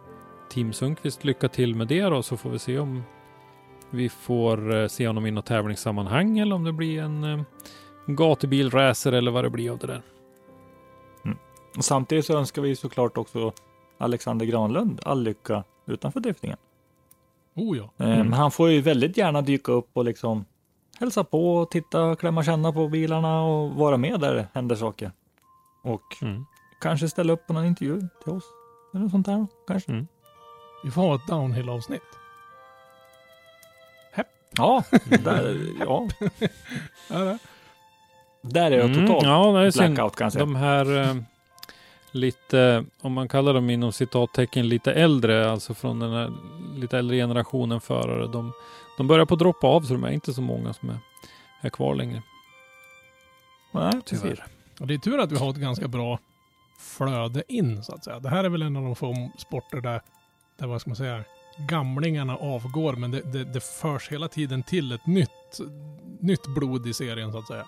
S6: Tim Sundqvist lycka till med det då, så får vi se om vi får eh, se honom i något tävlingssammanhang eller om det blir en eh, gatubil, racer eller vad det blir av det där.
S5: Och samtidigt så önskar vi såklart också Alexander Granlund all lycka utanför driftingen.
S7: Oh ja.
S5: Eh, mm. Han får ju väldigt gärna dyka upp och liksom hälsa på, titta, klämma, känna på bilarna och vara med där det händer saker. Och mm. kanske ställa upp på någon intervju till oss. eller sånt där kanske.
S6: Mm.
S7: Vi får ha ett downhill-avsnitt.
S5: Ja, där, ja.
S7: Ja,
S5: där är jag
S6: Mm,
S5: totalt
S6: ja,
S5: blackout kan jag säga.
S6: De här eh, lite, om man kallar dem inom citattecken lite äldre, alltså från den här lite äldre generationen förare, de, de börjar på att droppa av så de är inte så många som är, är kvar längre.
S5: Nej,
S6: Tyvärr.
S7: Och det är tur att vi har ett ganska bra flöde in så att säga. Det här är väl en av de få sporter där, där vad ska man säga, gamlingarna avgår men det, det, det förs hela tiden till ett nytt, nytt blod i serien så att säga.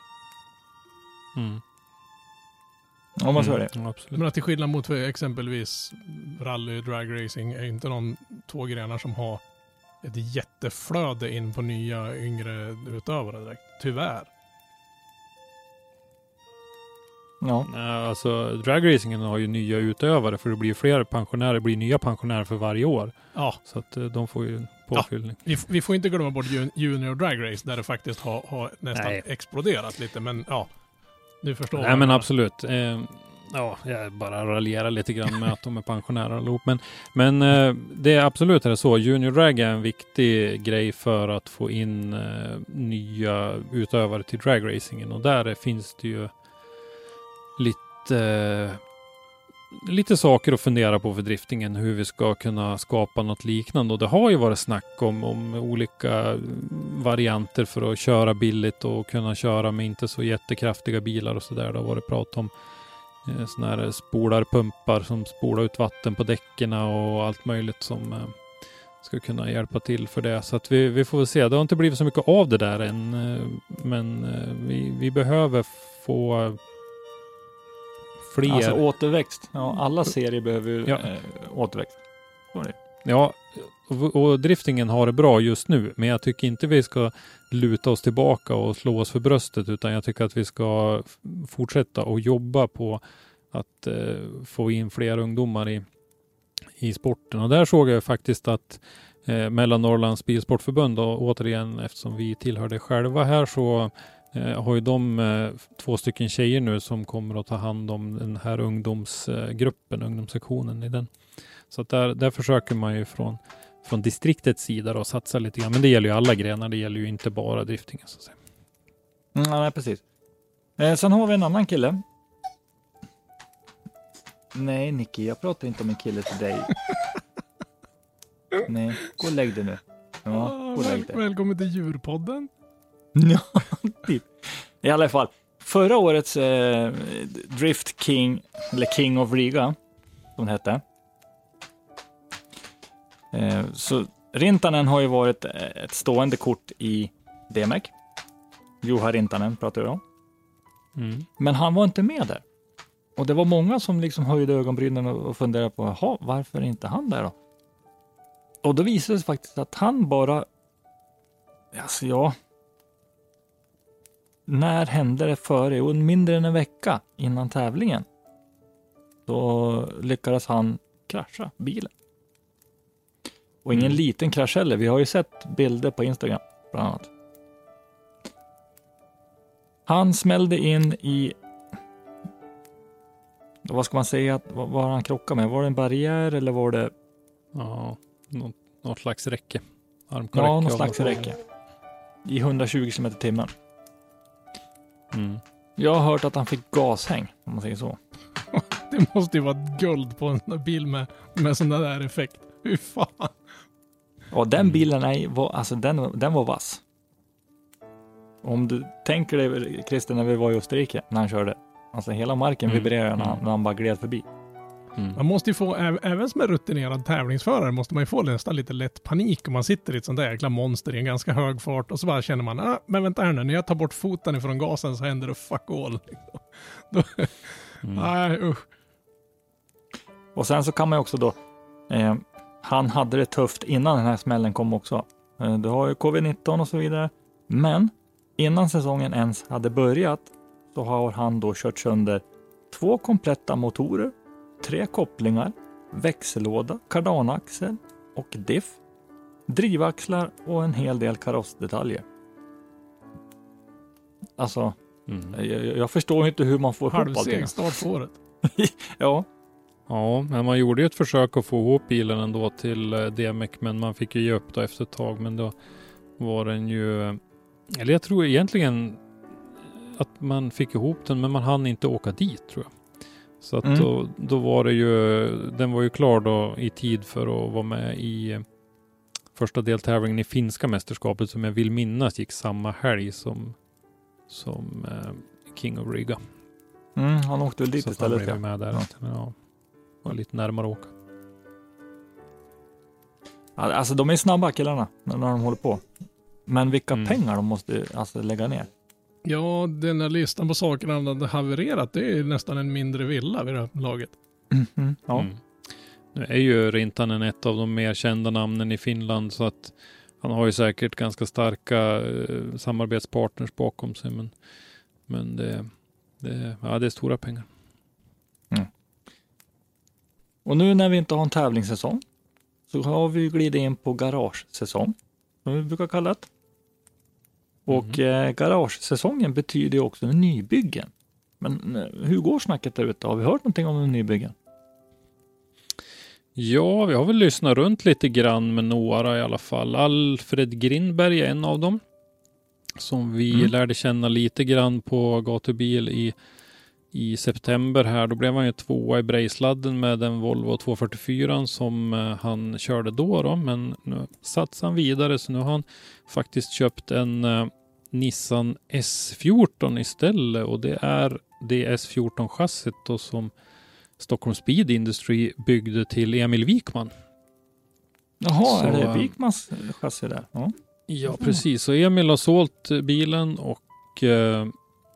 S6: Mm.
S5: Om man så är det.
S6: Ja, absolut.
S7: menar till skillnad mot för exempelvis rally, drag racing är inte de två grenar som har ett jätteflöde in på nya yngre utövare direkt. Tyvärr.
S5: Ja.
S6: Alltså dragracingen har ju nya utövare för det blir fler pensionärer, det blir nya pensionärer för varje år.
S7: Ja,
S6: Så att eh, de får ju påfyllning.
S7: vi, vi får inte glömma bort jun- junior drag race där det faktiskt har, har nästan
S6: Nej.
S7: exploderat lite. Men ja, du förstår.
S6: Nej men absolut. Eh, ja, jag bara raljerar lite grann med att de är pensionärer allihop. Men, men eh, det är absolut är det så. Junior drag är en viktig grej för att få in eh, nya utövare till dragracingen. Och där finns det ju lite eh, lite saker att fundera på för driftingen, hur vi ska kunna skapa något liknande. Och det har ju varit snack om, om olika varianter för att köra billigt och kunna köra med inte så jättekraftiga bilar och sådär. Det har varit prat om eh, sådana här spolarpumpar som spolar ut vatten på däcken och allt möjligt som eh, ska kunna hjälpa till för det. Så att vi, vi får väl se. Det har inte blivit så mycket av det där än, eh, men eh, vi, vi behöver få fler
S5: Alltså återväxt. Ja, alla serier behöver ju
S6: Ja.
S5: eh, återväxt.
S6: Ja, och, och driftingen har det bra just nu, men jag tycker inte vi ska luta oss tillbaka och slå oss för bröstet, utan jag tycker att vi ska fortsätta och jobba på att eh, få in fler ungdomar i, i sporten. Och där såg jag faktiskt att eh, Mellannorrlands Bilsportförbund, och återigen eftersom vi tillhör det själva här, så eh, har ju de eh, två stycken tjejer nu som kommer att ta hand om den här ungdomsgruppen, ungdomssektionen i den. Så att där, där försöker man ju från, från distriktets sida då satsa lite grann. Men det gäller ju alla grenar. Det gäller ju inte bara driftingen så att säga.
S5: Mm, nej, precis. Eh, sen har vi en annan kille. Nej, Nicky, jag pratar inte om en kille till dig. Nej, gå och lägg dig nu. Ja,
S7: Ah, väl, välkommen till djurpodden.
S5: Ja, typ. I alla fall, förra årets eh, Drift King, eller King of Riga, som det hette. Eh, så Rintanen har ju varit eh, ett stående kort i DMEC. Juha Rintanen pratar vi om.
S6: Mm.
S5: Men han var inte med där. Och det var många som liksom höjde ögonbrynen och och funderade på, jaha, varför är inte han där då? Och då visade det sig faktiskt att han bara, alltså ja, när hände det före? Jo, mindre än en vecka innan tävlingen. Då lyckades han krascha bilen. Och ingen
S6: Mm.
S5: liten krasch heller. Vi har ju sett bilder på Instagram, bland annat. Han smällde in i... Vad ska man säga? Vad var han krockade med? Var det en barriär eller var det...
S6: Ja, något, något slags räcke. Armkorräcke
S5: Ja, någon
S6: av
S5: slags
S6: slag.
S5: räcke. I 120 km timmen.
S6: Mm.
S5: Jag har hört att han fick gashäng, om man säger så.
S7: Det måste ju vara guld på en bil med, med sån där effekt. Fy fan.
S5: Och den
S6: Mm.
S5: bilen är, var, alltså den, den var vass. Om du tänker dig Christer när vi var i Österrike när han körde. Alltså hela marken
S6: Mm.
S5: vibrerade när, han,
S6: Mm.
S5: när han bara gled förbi.
S6: Mm.
S7: Man måste ju få, även som en rutinerad tävlingsförare, måste man ju få nästan lite lätt panik om man sitter i ett sånt där jäkla monster i en ganska hög fart och så bara känner man, ah, men vänta här nu, när jag tar bort foten ifrån gasen så händer det fuck all. Då,
S6: Mm.
S7: Nej, usch.
S5: Och sen så kan man ju också då, eh, han hade det tufft innan den här smällen kom också. Eh, du har ju covid-19 och så vidare. Men innan säsongen ens hade börjat så har han då kört sönder två kompletta motorer, tre kopplingar, växellåda, kardanaxel och diff, drivaxlar och en hel del karossdetaljer. Alltså,
S6: Mm.
S5: jag, jag förstår inte hur man får ihop allting.
S7: Start på året.
S5: Ja.
S6: Ja, men man gjorde ju ett försök att få ihop bilen ändå till eh, DMEC, men man fick ju ge upp då efter ett tag. Men då var den ju, eller jag tror egentligen att man fick ihop den, men man hann inte åka dit tror jag. Så att
S5: Mm.
S6: då, då var det ju, den var ju klar då i tid för att vara med i eh, första deltävlingen i finska mästerskapet som jag vill minnas gick samma helg som, som eh, King of Riga.
S5: Mm, han åkte väl dit
S6: Så
S5: istället.
S6: han blev
S5: Ja.
S6: med där.
S5: Ja.
S6: Ja, var lite närmare att åka.
S5: Alltså de är snabba killarna när när de håller på. Men vilka
S6: Mm.
S5: pengar de måste alltså, lägga ner.
S7: Ja, den här listan på sakerna han hade havererat, det är nästan en mindre villa vid det här laget.
S5: Ja.
S6: Mm. Nu är ju Rintanen ett av de mer kända namnen i Finland så att han har ju säkert ganska starka eh, samarbetspartners bakom sig. Men, men det, det, ja, det är stora pengar.
S5: Och nu när vi inte har en tävlingssäsong så har vi glidit in på garagesäsong, som vi brukar kalla det. Och eh, garagesäsongen betyder ju också nybyggen. Men eh, hur går snacket där ute? Har vi hört någonting om nybyggen?
S6: Ja, vi har väl lyssnat runt lite grann med några i alla fall. Alfred Grindberg är en av dem. Som vi
S5: Mm.
S6: lärde känna lite grann på gatubil i, i september här. Då blev han ju tvåa i Brejsladden med den Volvo 244 som eh, han körde då, då. Men nu satsar han vidare så nu har han faktiskt köpt en Nissan S14 istället och det är det S14-chassit då som Stockholm Speed Industry byggde till Emil Wikman.
S5: Jaha,
S6: Så,
S5: är det
S6: eh,
S5: Wikmans chassi där? Ja.
S6: Ja, precis. Så Emil har sålt bilen och eh,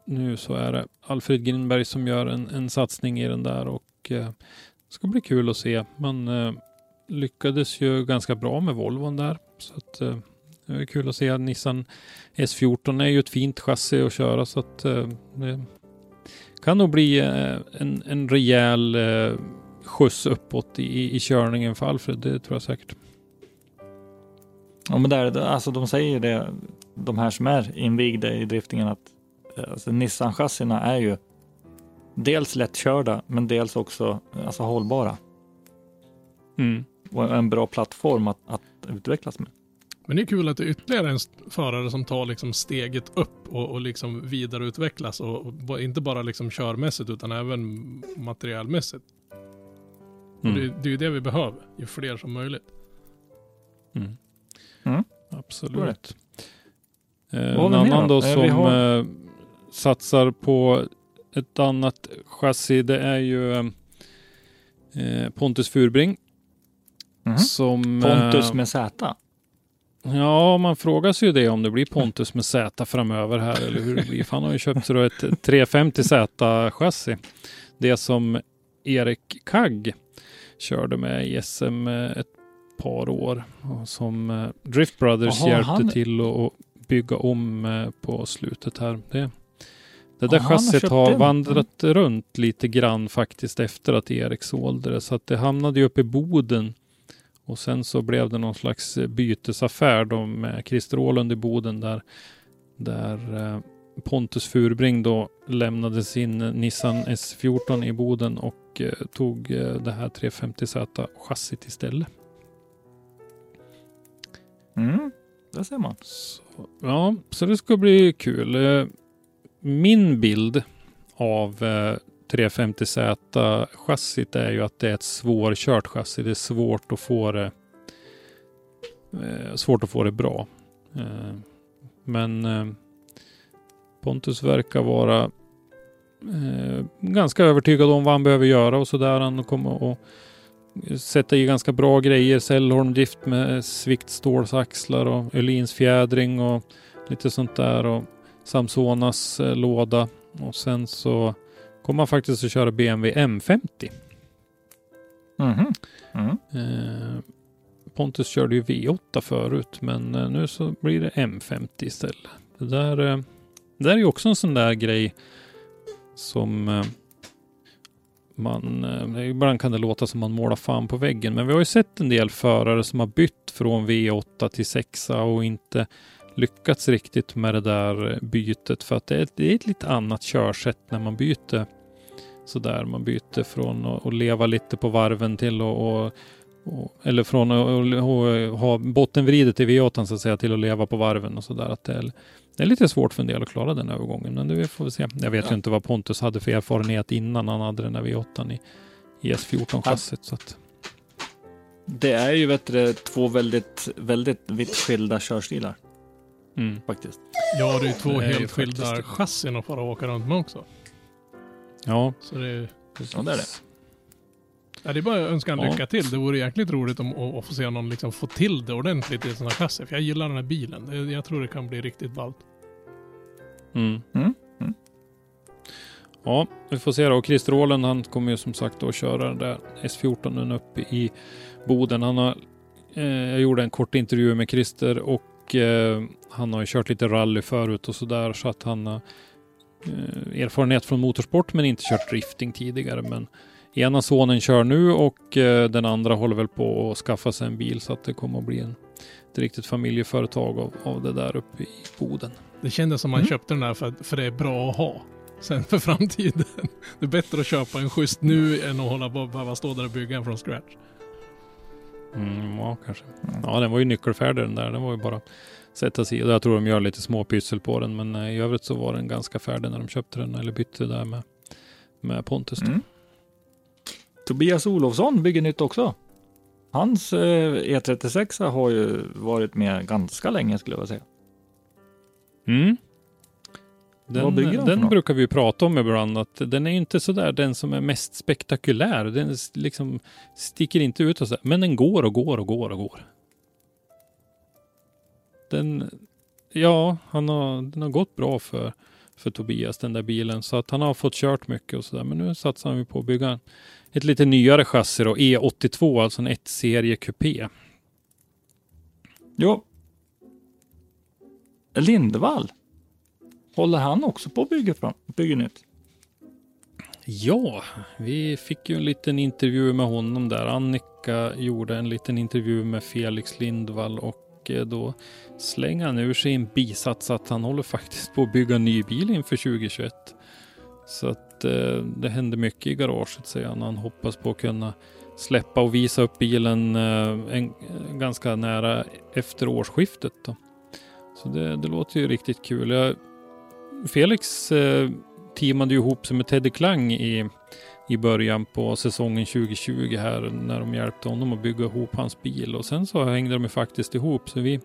S6: nu så är det Alfred Grinberg som gör en, en satsning i den där och eh, det ska bli kul att se. Man eh, lyckades ju ganska bra med Volvon där så att eh, det är kul att se. Nissan S14 är ju ett fint chassi att köra så att eh, det kan nog bli eh, en, en rejäl eh, skjuts uppåt i, i körningen för Alfred. Det tror jag säkert.
S5: Ja, men där, alltså de säger det, de här som är invigda i driftingen, att alltså, Nissan-chassina är ju dels lättkörda, men dels också alltså, hållbara.
S6: Mm.
S5: Och en bra plattform att, att utvecklas med.
S7: Men det är kul att det är ytterligare en förare som tar liksom steget upp och, och liksom vidareutvecklas och, och inte bara liksom körmässigt utan även materialmässigt.
S6: Mm.
S7: Det, det är ju det vi behöver, ju fler som möjligt.
S6: Mm.
S5: Mm.
S6: Absolut. Eh, en annan
S5: då?
S6: då som
S5: har-
S6: eh, satsar på ett annat chassi, det är ju eh, Pontus Furbring.
S5: Mhm.
S6: Som,
S5: Pontus
S6: eh,
S5: med Z.
S6: Ja, man frågar sig ju det om det blir Pontus med Z framöver här eller hur det blir. Han har ju köpt sig ett 350Z-chassi. Det som Erik Kagg körde med i SM ett par år och som eh, Drift Brothers
S5: Jaha,
S6: hjälpte
S5: han-
S6: till att bygga om eh, på slutet här. Det, det där
S5: har
S6: chassit har
S5: den.
S6: vandrat runt lite grann faktiskt efter att Erik sålde det. Så att det hamnade ju uppe i Boden och sen så blev det någon slags bytesaffär då med Christer Åhlund i Boden där, där eh, Pontus Furbring då lämnade sin Nissan S14 i Boden och eh, tog eh, det här 350Z chassit istället.
S5: Mm, där ser man.
S6: Så, ja, så det ska bli kul. Eh, Min bild av 350Z chassit är ju att det är ett svårkört chassi. Det är svårt att få det eh, svårt att få det bra. Eh, men eh, Pontus verkar vara eh, ganska övertygad om vad han behöver göra och sådär. Han kommer att sätta i ganska bra grejer. Cellhorn drift med sviktstålsaxlar och Öhlins fjädring och lite sånt där. Och Samsonas eh, låda. Och sen så kommer han faktiskt att köra BMW M50.
S5: Mhm. Mm.
S6: Eh, Pontus körde ju V8 förut, men eh, nu så blir det M50 istället. Det där, eh, det där är ju också en sån där grej som eh, man, ibland kan det låta som man målar fan på väggen, men vi har ju sett en del förare som har bytt från V8 till 6 och inte lyckats riktigt med det där bytet för att det är, det är ett lite annat körsätt när man byter sådär. Man byter från att, leva lite på varven till att eller från att ha bottenvridet i V8 så att säga till att leva på varven och sådär. Att det är, det är lite svårt för en del att klara den övergången, men det får vi se. Jag vet
S5: Ja.
S6: ju inte vad Pontus hade för erfarenhet innan han hade den där V8 i, i S14-chassit. Så att,
S5: Det är ju vet du, två väldigt, väldigt vitt skilda körstilar
S6: mm.
S5: faktiskt.
S7: Ja, det är ju två
S6: Det är
S7: helt skilda chassin att fara och åka runt med också.
S6: Ja,
S7: Så det är,
S5: Ja, det är det.
S7: ja, det är bara att önska en
S6: Ja.
S7: lycka till. Det vore jäkligt roligt om, att, att få se någon liksom få till det ordentligt i här chassi. För jag gillar den här bilen. Det- Jag tror det kan bli riktigt ballt.
S6: Mm.
S5: Mm, mm.
S6: Ja, vi får se då. Och Christer Åhlund, han kommer ju som sagt att köra den där S14 uppe i Boden. Han har, eh, jag gjorde en kort intervju med Christer och eh, han har ju kört lite rally förut och sådär så att han har eh, erfarenhet från motorsport men inte kört drifting tidigare. Men ena sonen kör nu och eh, den andra håller väl på att skaffa sig en bil så att det kommer att bli en, ett riktigt familjeföretag av, av det där uppe i Boden.
S7: Det kändes som man
S5: Mm.
S7: köpte den där för, för det är bra att ha. Sen för framtiden. Det är bättre att köpa en schysst nu än att hålla på behöva stå där och bygga en från scratch.
S6: Mm, ja, kanske. Ja, den var ju nyckelfärdig den där. Den var ju bara sätta sig i. Jag tror de gör lite små pyssel på den, men eh, i övrigt så var den ganska färdig när de köpte den eller bytte där med, med Pontus.
S5: Mm. Tobias Olofsson bygger nytt också. Hans eh, E36 har ju varit med ganska länge skulle jag vilja säga.
S6: Mm. Den, den brukar vi ju prata om ibland, att den är ju inte sådär den som är mest spektakulär. Den liksom sticker inte ut och så, men den går och går och går och går. Den, ja, han har, den har gått bra för, för Tobias, den där bilen, så att han har fått kört mycket och sådär. Men nu satsar han på att bygga ett lite nyare chassi då, E82, alltså en 1-serie kupé.
S5: Jo. Lindvall. Håller han också på att bygga, fram, bygga nytt?
S6: Ja, vi fick ju en liten intervju med honom där. Annika gjorde en liten intervju med Felix Lindvall och eh, då slänger han ur sig en bisats att han håller faktiskt på att bygga en ny bil inför 2021. Så att eh, det händer mycket i garaget säger han. Han hoppas på att kunna släppa och visa upp bilen eh, en, eh, ganska nära efter årsskiftet. Då. Så det, det låter ju riktigt kul. Jag, Felix eh, teamade ju ihop sig med Teddy Klang i, i början på säsongen 2020 här när de hjälpte honom att bygga ihop hans bil och sen så hängde de ju faktiskt ihop så vi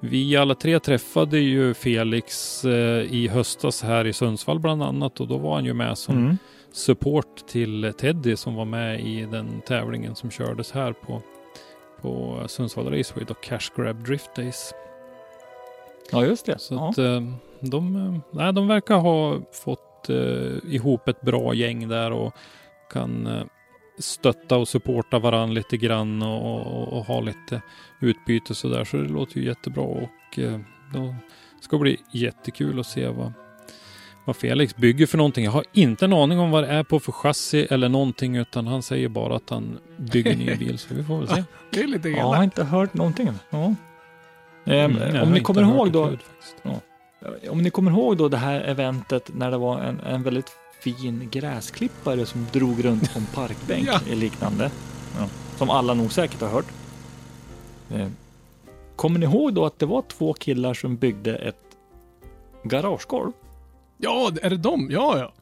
S6: vi alla tre träffade ju Felix eh, i höstas här i Sundsvall bland annat och då var han ju med som
S5: Mm.
S6: support till Teddy som var med i den tävlingen som kördes här på, på Sundsvall Raceway och Cash Grab Drift Days.
S5: Ja, just det.
S6: Så
S5: ja.
S6: att, eh, de, eh, nej, de verkar ha fått eh, ihop ett bra gäng där och kan eh, stötta och supporta varandra lite grann och, och, och ha lite utbyte så där. Så det låter ju jättebra och eh, då ska det bli jättekul att se vad, vad Felix bygger för någonting. Jag har inte en aning om vad det är på för chassi eller någonting utan han säger bara att han bygger ny bil så vi får väl se.
S7: Det är lite
S5: Ja, jag har
S7: elakt.
S5: inte hört någonting. Ja.
S6: Mm, har
S5: om ni kommer ihåg då,
S6: ljud faktiskt.
S5: Om ni kommer ihåg då det här eventet när det var en, en väldigt fin gräsklippare som drog runt på en parkbänk
S7: Ja.
S5: eller liknande. Ja. Som alla nog säkert har hört. Eh, Kommer ni ihåg då att det var två killar som byggde ett garagegolv?
S7: Ja, är det de? Ja, ja.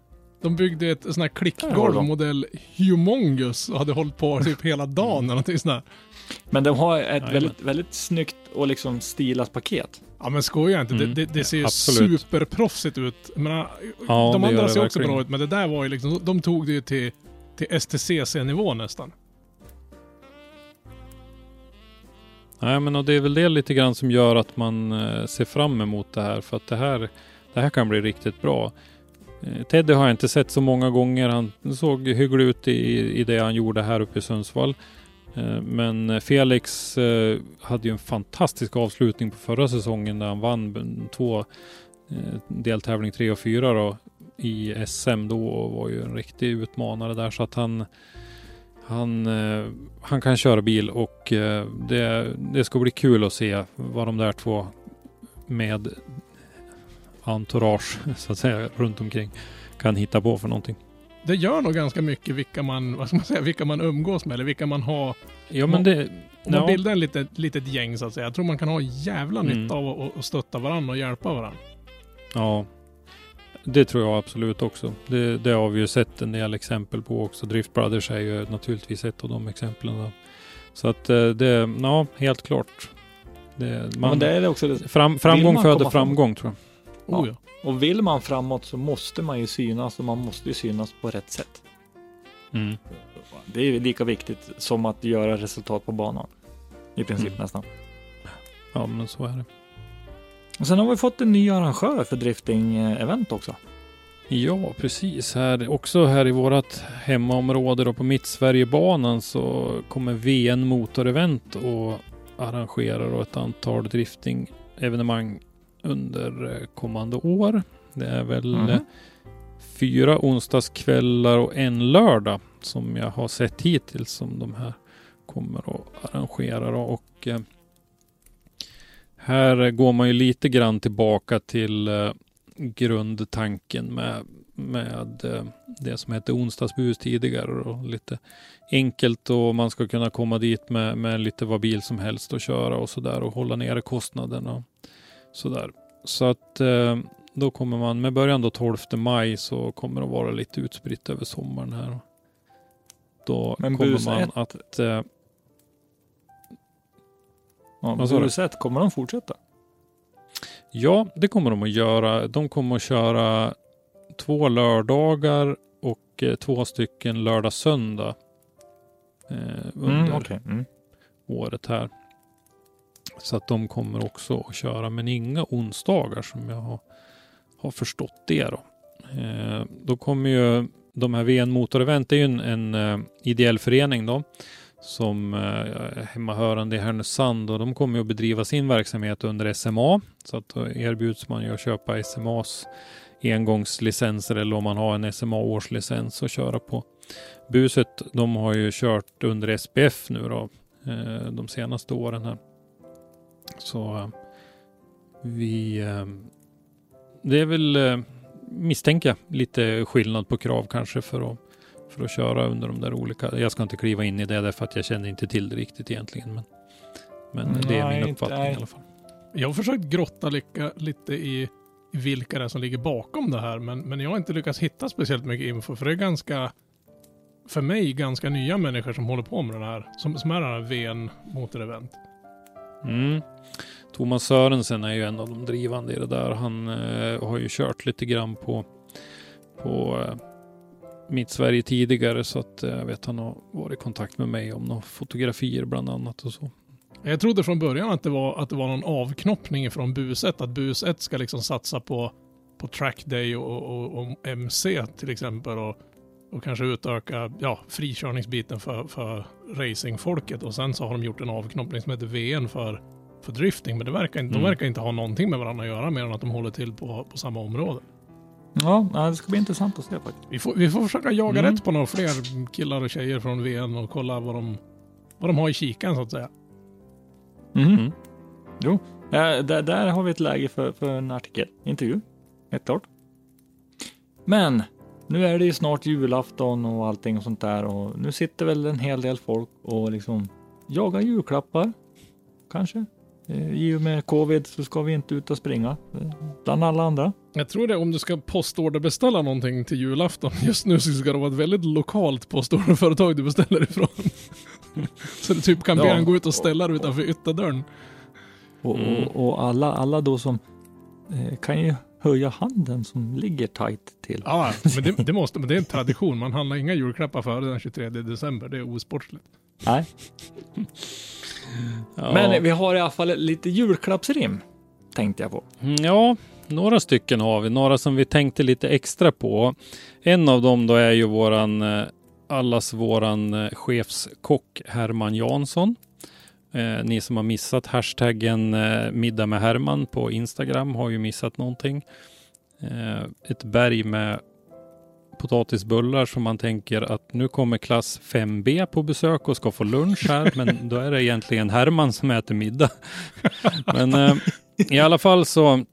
S7: De byggde ett sån här klickgolv
S5: de.
S7: modell Humongous och hade hållit på typ hela dagen eller någonting sånt där.
S5: Men de har ett
S6: Jajamän.
S5: väldigt, väldigt snyggt och liksom stilat paket.
S7: Ja men skoja inte,
S6: Mm,
S7: det, det, det ser ju
S6: absolut.
S7: superproffsigt ut. Jag menar,
S6: Ja,
S7: de andra ser också
S6: verkligen.
S7: bra ut, men det där var ju liksom, de tog det ju till, till STCC-nivå nästan.
S6: Nej, men och det är väl det lite grann som gör att man eh, ser fram emot det här. För att det här, det här kan bli riktigt bra. Eh, Teddy har jag inte sett så många gånger. Han såg hygglig ut i, i det han gjorde här uppe i Sundsvall. Eh, men eh, Felix eh, hade ju en fantastisk avslutning på förra säsongen där han vann två deltävling 3 och 4 då, i SM då och var ju en riktig utmanare där. Så att han han, han kan köra bil och det, det ska bli kul att se vad de där två med entourage så att säga runt omkring kan hitta på för någonting
S7: det gör nog ganska mycket vilka man, vad ska man säga, vilka man umgås med eller vilka man har.
S6: Ja, men det...
S7: Om man
S6: ja.
S7: bildar en litet, litet gäng så att säga. Jag tror man kan ha jävla
S6: Mm.
S7: nytta av att- att stötta varandra och hjälpa varandra.
S6: Ja, det tror jag absolut också. Det, det har vi ju sett en del exempel på också. Drift Brothers är ju naturligtvis ett av de exemplen. Då. Så att eh, det, ja, helt klart. Det, man,
S5: Men det är också det.
S6: fram,
S5: Vill
S6: framgång föder framgång tror jag.
S7: Oh, ja.
S5: Och vill man framåt så måste man ju synas och man måste ju synas på rätt sätt.
S6: Mm.
S5: Det är lika viktigt som att göra resultat på banan. I princip
S6: Mm.
S5: nästan.
S6: Ja, men så är det.
S5: Och sen har vi fått en ny arrangör för drifting-event också.
S6: Ja, precis. Här, också här i vårt hemmaområde då på Mittsverigebanan så kommer VN Motorevent och arrangerar då ett antal drifting-evenemang under eh, kommande år. Det är väl eh, fyra onsdagskvällar och en lördag som jag har sett hittills som de här kommer att arrangera. Då. Och eh, här går man ju lite grann tillbaka till grundtanken med, med det som hette onsdagsbus tidigare. Och lite enkelt och man ska kunna komma dit med, med lite vad bil som helst och köra och sådär och hålla nere kostnaderna sådär. Så att eh, då kommer man med början då 12 maj så kommer det vara lite utspritt över sommaren här. Då
S5: Men
S6: kommer
S5: bus
S6: man
S5: ett-
S6: att eh,
S5: Ja,
S6: du?
S5: Buset, kommer de fortsätta?
S6: Ja, det kommer de att göra. De kommer att köra två lördagar och eh, två stycken lördag-söndag. Eh, under
S5: Mm, okej. Mm.
S6: året här. Så att de kommer också att köra, men inga onsdagar som jag har, har förstått det. Då. Eh, då kommer ju de här VN Motorevent, det är ju en, en eh, ideell förening då som är hemmahörande i Härnösand och de kommer att bedriva sin verksamhet under SMA. Så att då erbjuds man ju att köpa SMAs engångslicenser eller om man har en SMA årslicens och köra på buset. De har ju kört under SPF nu då eh, de senaste åren här. Så eh, vi eh, det är väl eh, misstänker jag lite skillnad på krav kanske för att för att köra under de där olika. Jag ska inte kliva in i det därför att jag känner inte till det riktigt egentligen. Men, men det är
S5: Nej,
S6: min
S5: inte-
S6: uppfattning
S5: nej.
S6: i alla fall.
S7: Jag har försökt grotta lika, lite i, vilka det är som ligger bakom det här, men, men jag har inte lyckats hitta speciellt mycket info, för det är ganska, för mig, ganska nya människor som håller på med det här, som, som är det här VN Motorevent.
S6: Mm. Thomas Sörensen är ju en av de drivande i det där. Han eh, har ju kört lite grann på, på eh, mitt Sverige tidigare så att eh, jag vet han har varit i kontakt med mig om några fotografier bland annat och så.
S7: Jag trodde från början att det var, att det var någon avknoppning från bus 1, att bus 1 ska liksom satsa på, på trackday och, och, och MC till exempel och, och kanske utöka ja, frikörningsbiten för, för racingfolket och sen så har de gjort en avknoppning som heter VN för, för drifting men det verkar, inte- de
S6: Mm.
S7: verkar inte ha någonting med varandra att göra mer än att de håller till på, på samma område.
S5: Ja, det ska bli intressant att se faktiskt.
S7: Vi får, vi får försöka jaga
S5: Mm.
S7: rätt på några fler killar och tjejer från VN och kolla vad de, vad de har i kikan så att säga.
S5: Mhm.
S6: Mm.
S5: Jo, ja, där, där har vi ett läge för, för en artikel, intervju. Helt klart. Men nu är det ju snart julafton och allting och sånt där och nu sitter väl en hel del folk och liksom jagar julklappar. Kanske. Eh, I och med covid så ska vi inte ut och springa. eh, Bland alla andra.
S7: Jag tror det om du ska postorderbeställa någonting till julafton. Just nu så ska det vara ett väldigt lokalt postorderföretag du beställer ifrån. så du typ kan be
S5: Ja.
S7: gå ut och ställa dig utanför ytterdörren.
S5: Och,
S6: Mm.
S5: och, och alla, alla då som eh, kan ju höja handen som ligger tight till.
S7: Ja, men det, det måste, men det är en tradition. Man handlar inga julklappar före den 23 december. Det är osportsligt.
S5: Nej.
S6: Ja.
S5: Men vi har i alla fall lite julklappsrim. Tänkte jag på.
S6: Mm, Ja, några stycken har vi. Några som vi tänkte lite extra på. En av dem då är ju våran, eh, allas våran eh, chefskock Herman Jansson. Eh, ni som har missat hashtaggen eh, middag med Herman på Instagram har ju missat någonting. Eh, ett berg med potatisbullar som man tänker att nu kommer klass 5B på besök och ska få lunch här, men då är det egentligen Herman som äter middag. men eh, i alla fall så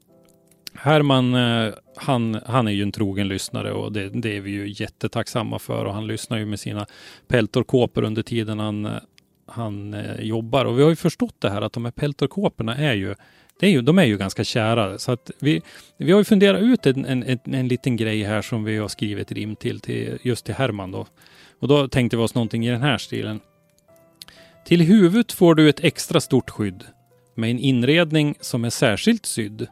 S6: Herman, eh, han, han är ju en trogen lyssnare och det, det är vi ju jättetacksamma för och han lyssnar ju med sina peltorkåpor under tiden han, eh, han eh, jobbar. Och vi har ju förstått det här att de här peltorkåporna är ju det är ju, de är ju ganska kära. Så att vi, vi har ju funderat ut en, en, en, en liten grej här som vi har skrivit rim till, till just till Herman då. Och då tänkte vi oss någonting i den här stilen. Till huvudet får du ett extra stort skydd med en inredning som är särskilt sydd.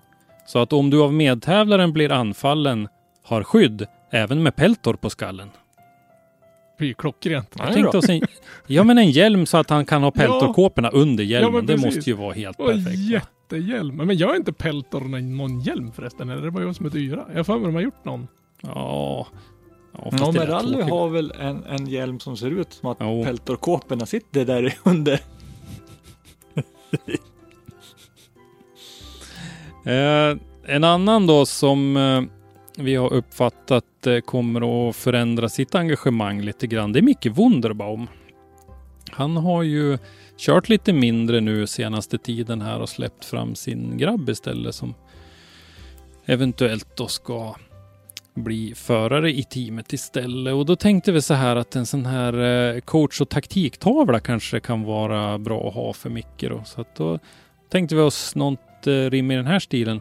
S6: Så att om du av medtävlaren blir anfallen har skydd även med peltor på skallen.
S7: Det är ju klockrent.
S6: Jag tänkte oss en, ja men en hjälm så att han kan ha peltorkåporna under hjälmen.
S7: men
S6: det måste ju vara helt perfekt. va?
S7: Jättehjälm. Men jag är inte peltor någon, någon hjälm förresten. Eller det var jag som är dyra. Jag har för mig de har gjort någon.
S6: Ja. Ja,
S5: Ja, men Rally har väl en, en hjälm som ser ut som att
S6: Jo.
S5: peltorkåporna sitter där under.
S6: Eh, en annan då som eh, vi har uppfattat eh, kommer att förändra sitt engagemang lite grann. Det är Micke Wunderbaum. Han har ju kört lite mindre nu senaste tiden här och släppt fram sin grabb istället som eventuellt då ska bli förare i teamet istället. Och då tänkte vi så här att en sån här eh, coach och taktiktavla kanske kan vara bra att ha för Micke då. Så att då tänkte vi oss något eh, rim i den här stilen.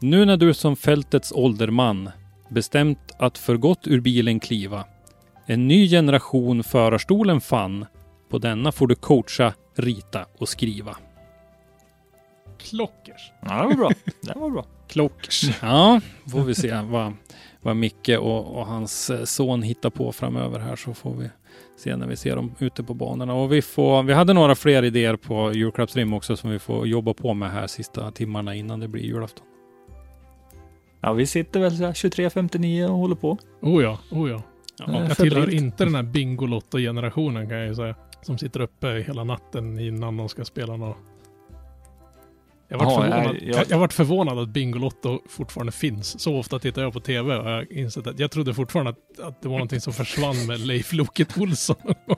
S6: Nu när du som fältets ålderman bestämt att för gott ur bilen kliva. En ny generation förarstolen fann. På denna får du coacha, rita och skriva.
S7: Klockers.
S5: Ja, det var bra. Det var bra.
S7: Klockers.
S6: Ja, får vi se vad, vad Micke och, och hans eh, son hittar på framöver här så får vi se när vi ser dem ute på banorna. Och vi, får, vi hade några fler idéer på Eurocraps rim också som vi får jobba på med här sista timmarna innan det blir julafton.
S5: Ja, vi sitter väl så här 23.59 och håller på.
S7: Oh ja, oh ja.
S5: Ja,
S7: jag tillhör inte den här Bingolotto-generationen kan jag ju säga. Som sitter uppe hela natten innan de ska spela något. Jag varit,
S5: Ja,
S7: förvånad.
S5: jag-
S7: Jag,
S5: jag-
S7: jag varit förvånad att Bingolotto fortfarande finns. Så ofta tittar jag på TV och jag insett att jag trodde fortfarande att, att det var någonting som försvann med Leif Loket Olsson.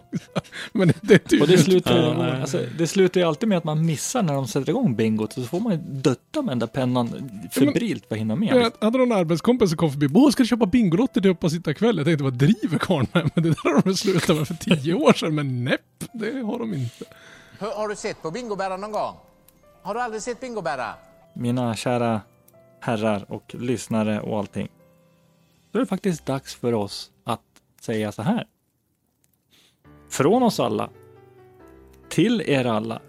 S7: Men det, är
S5: Och
S7: tydligen
S5: det slutar, ju, alltså, det slutar ju alltid med att man missar när de sätter igång bingot. Så får man ju dötta med den där pennan febrilt för att hinna med.
S7: Jag hade någon arbetskompis som kom förbi. Åh, ska du köpa Bingolotter till upp och sitta ikväll? Jag tänkte, vad driver karln med? Men det där har de slutat med för tio år sedan. Men näpp, det har de inte.
S9: Har du sett på bingobära någon gång? Har du aldrig sett bingobära?
S5: Mina kära herrar och lyssnare och allting. Då är det faktiskt dags för oss att säga så här. Från oss alla till er alla.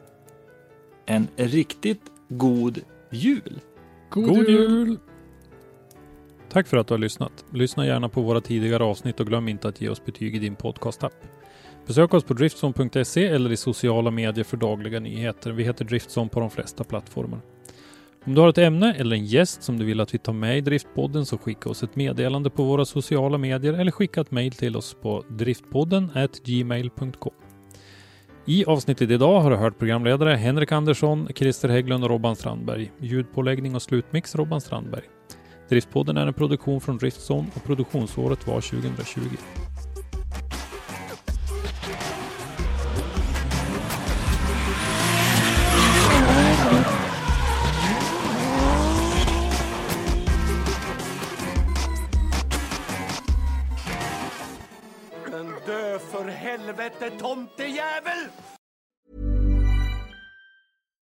S5: En riktigt god jul.
S7: God,
S6: God
S7: jul!
S6: jul! Tack för att du har lyssnat. Lyssna gärna på våra tidigare avsnitt och glöm inte att ge oss betyg i din podcastapp. Besök oss på driftson.se eller i sociala medier för dagliga nyheter. Vi heter Driftson på de flesta plattformar. Om du har ett ämne eller en gäst som du vill att vi tar med i Driftpodden så skicka oss ett meddelande på våra sociala medier eller skicka ett mejl till oss på driftpodden gmail.com. I avsnittet idag har du hört programledare Henrik Andersson, Christer Hägglund och Robban Strandberg. Ljudpåläggning och slutmix Robban Strandberg. Driftpodden är en produktion från Driftson och produktionsåret var 2020.
S10: Helvete, tomtejävel!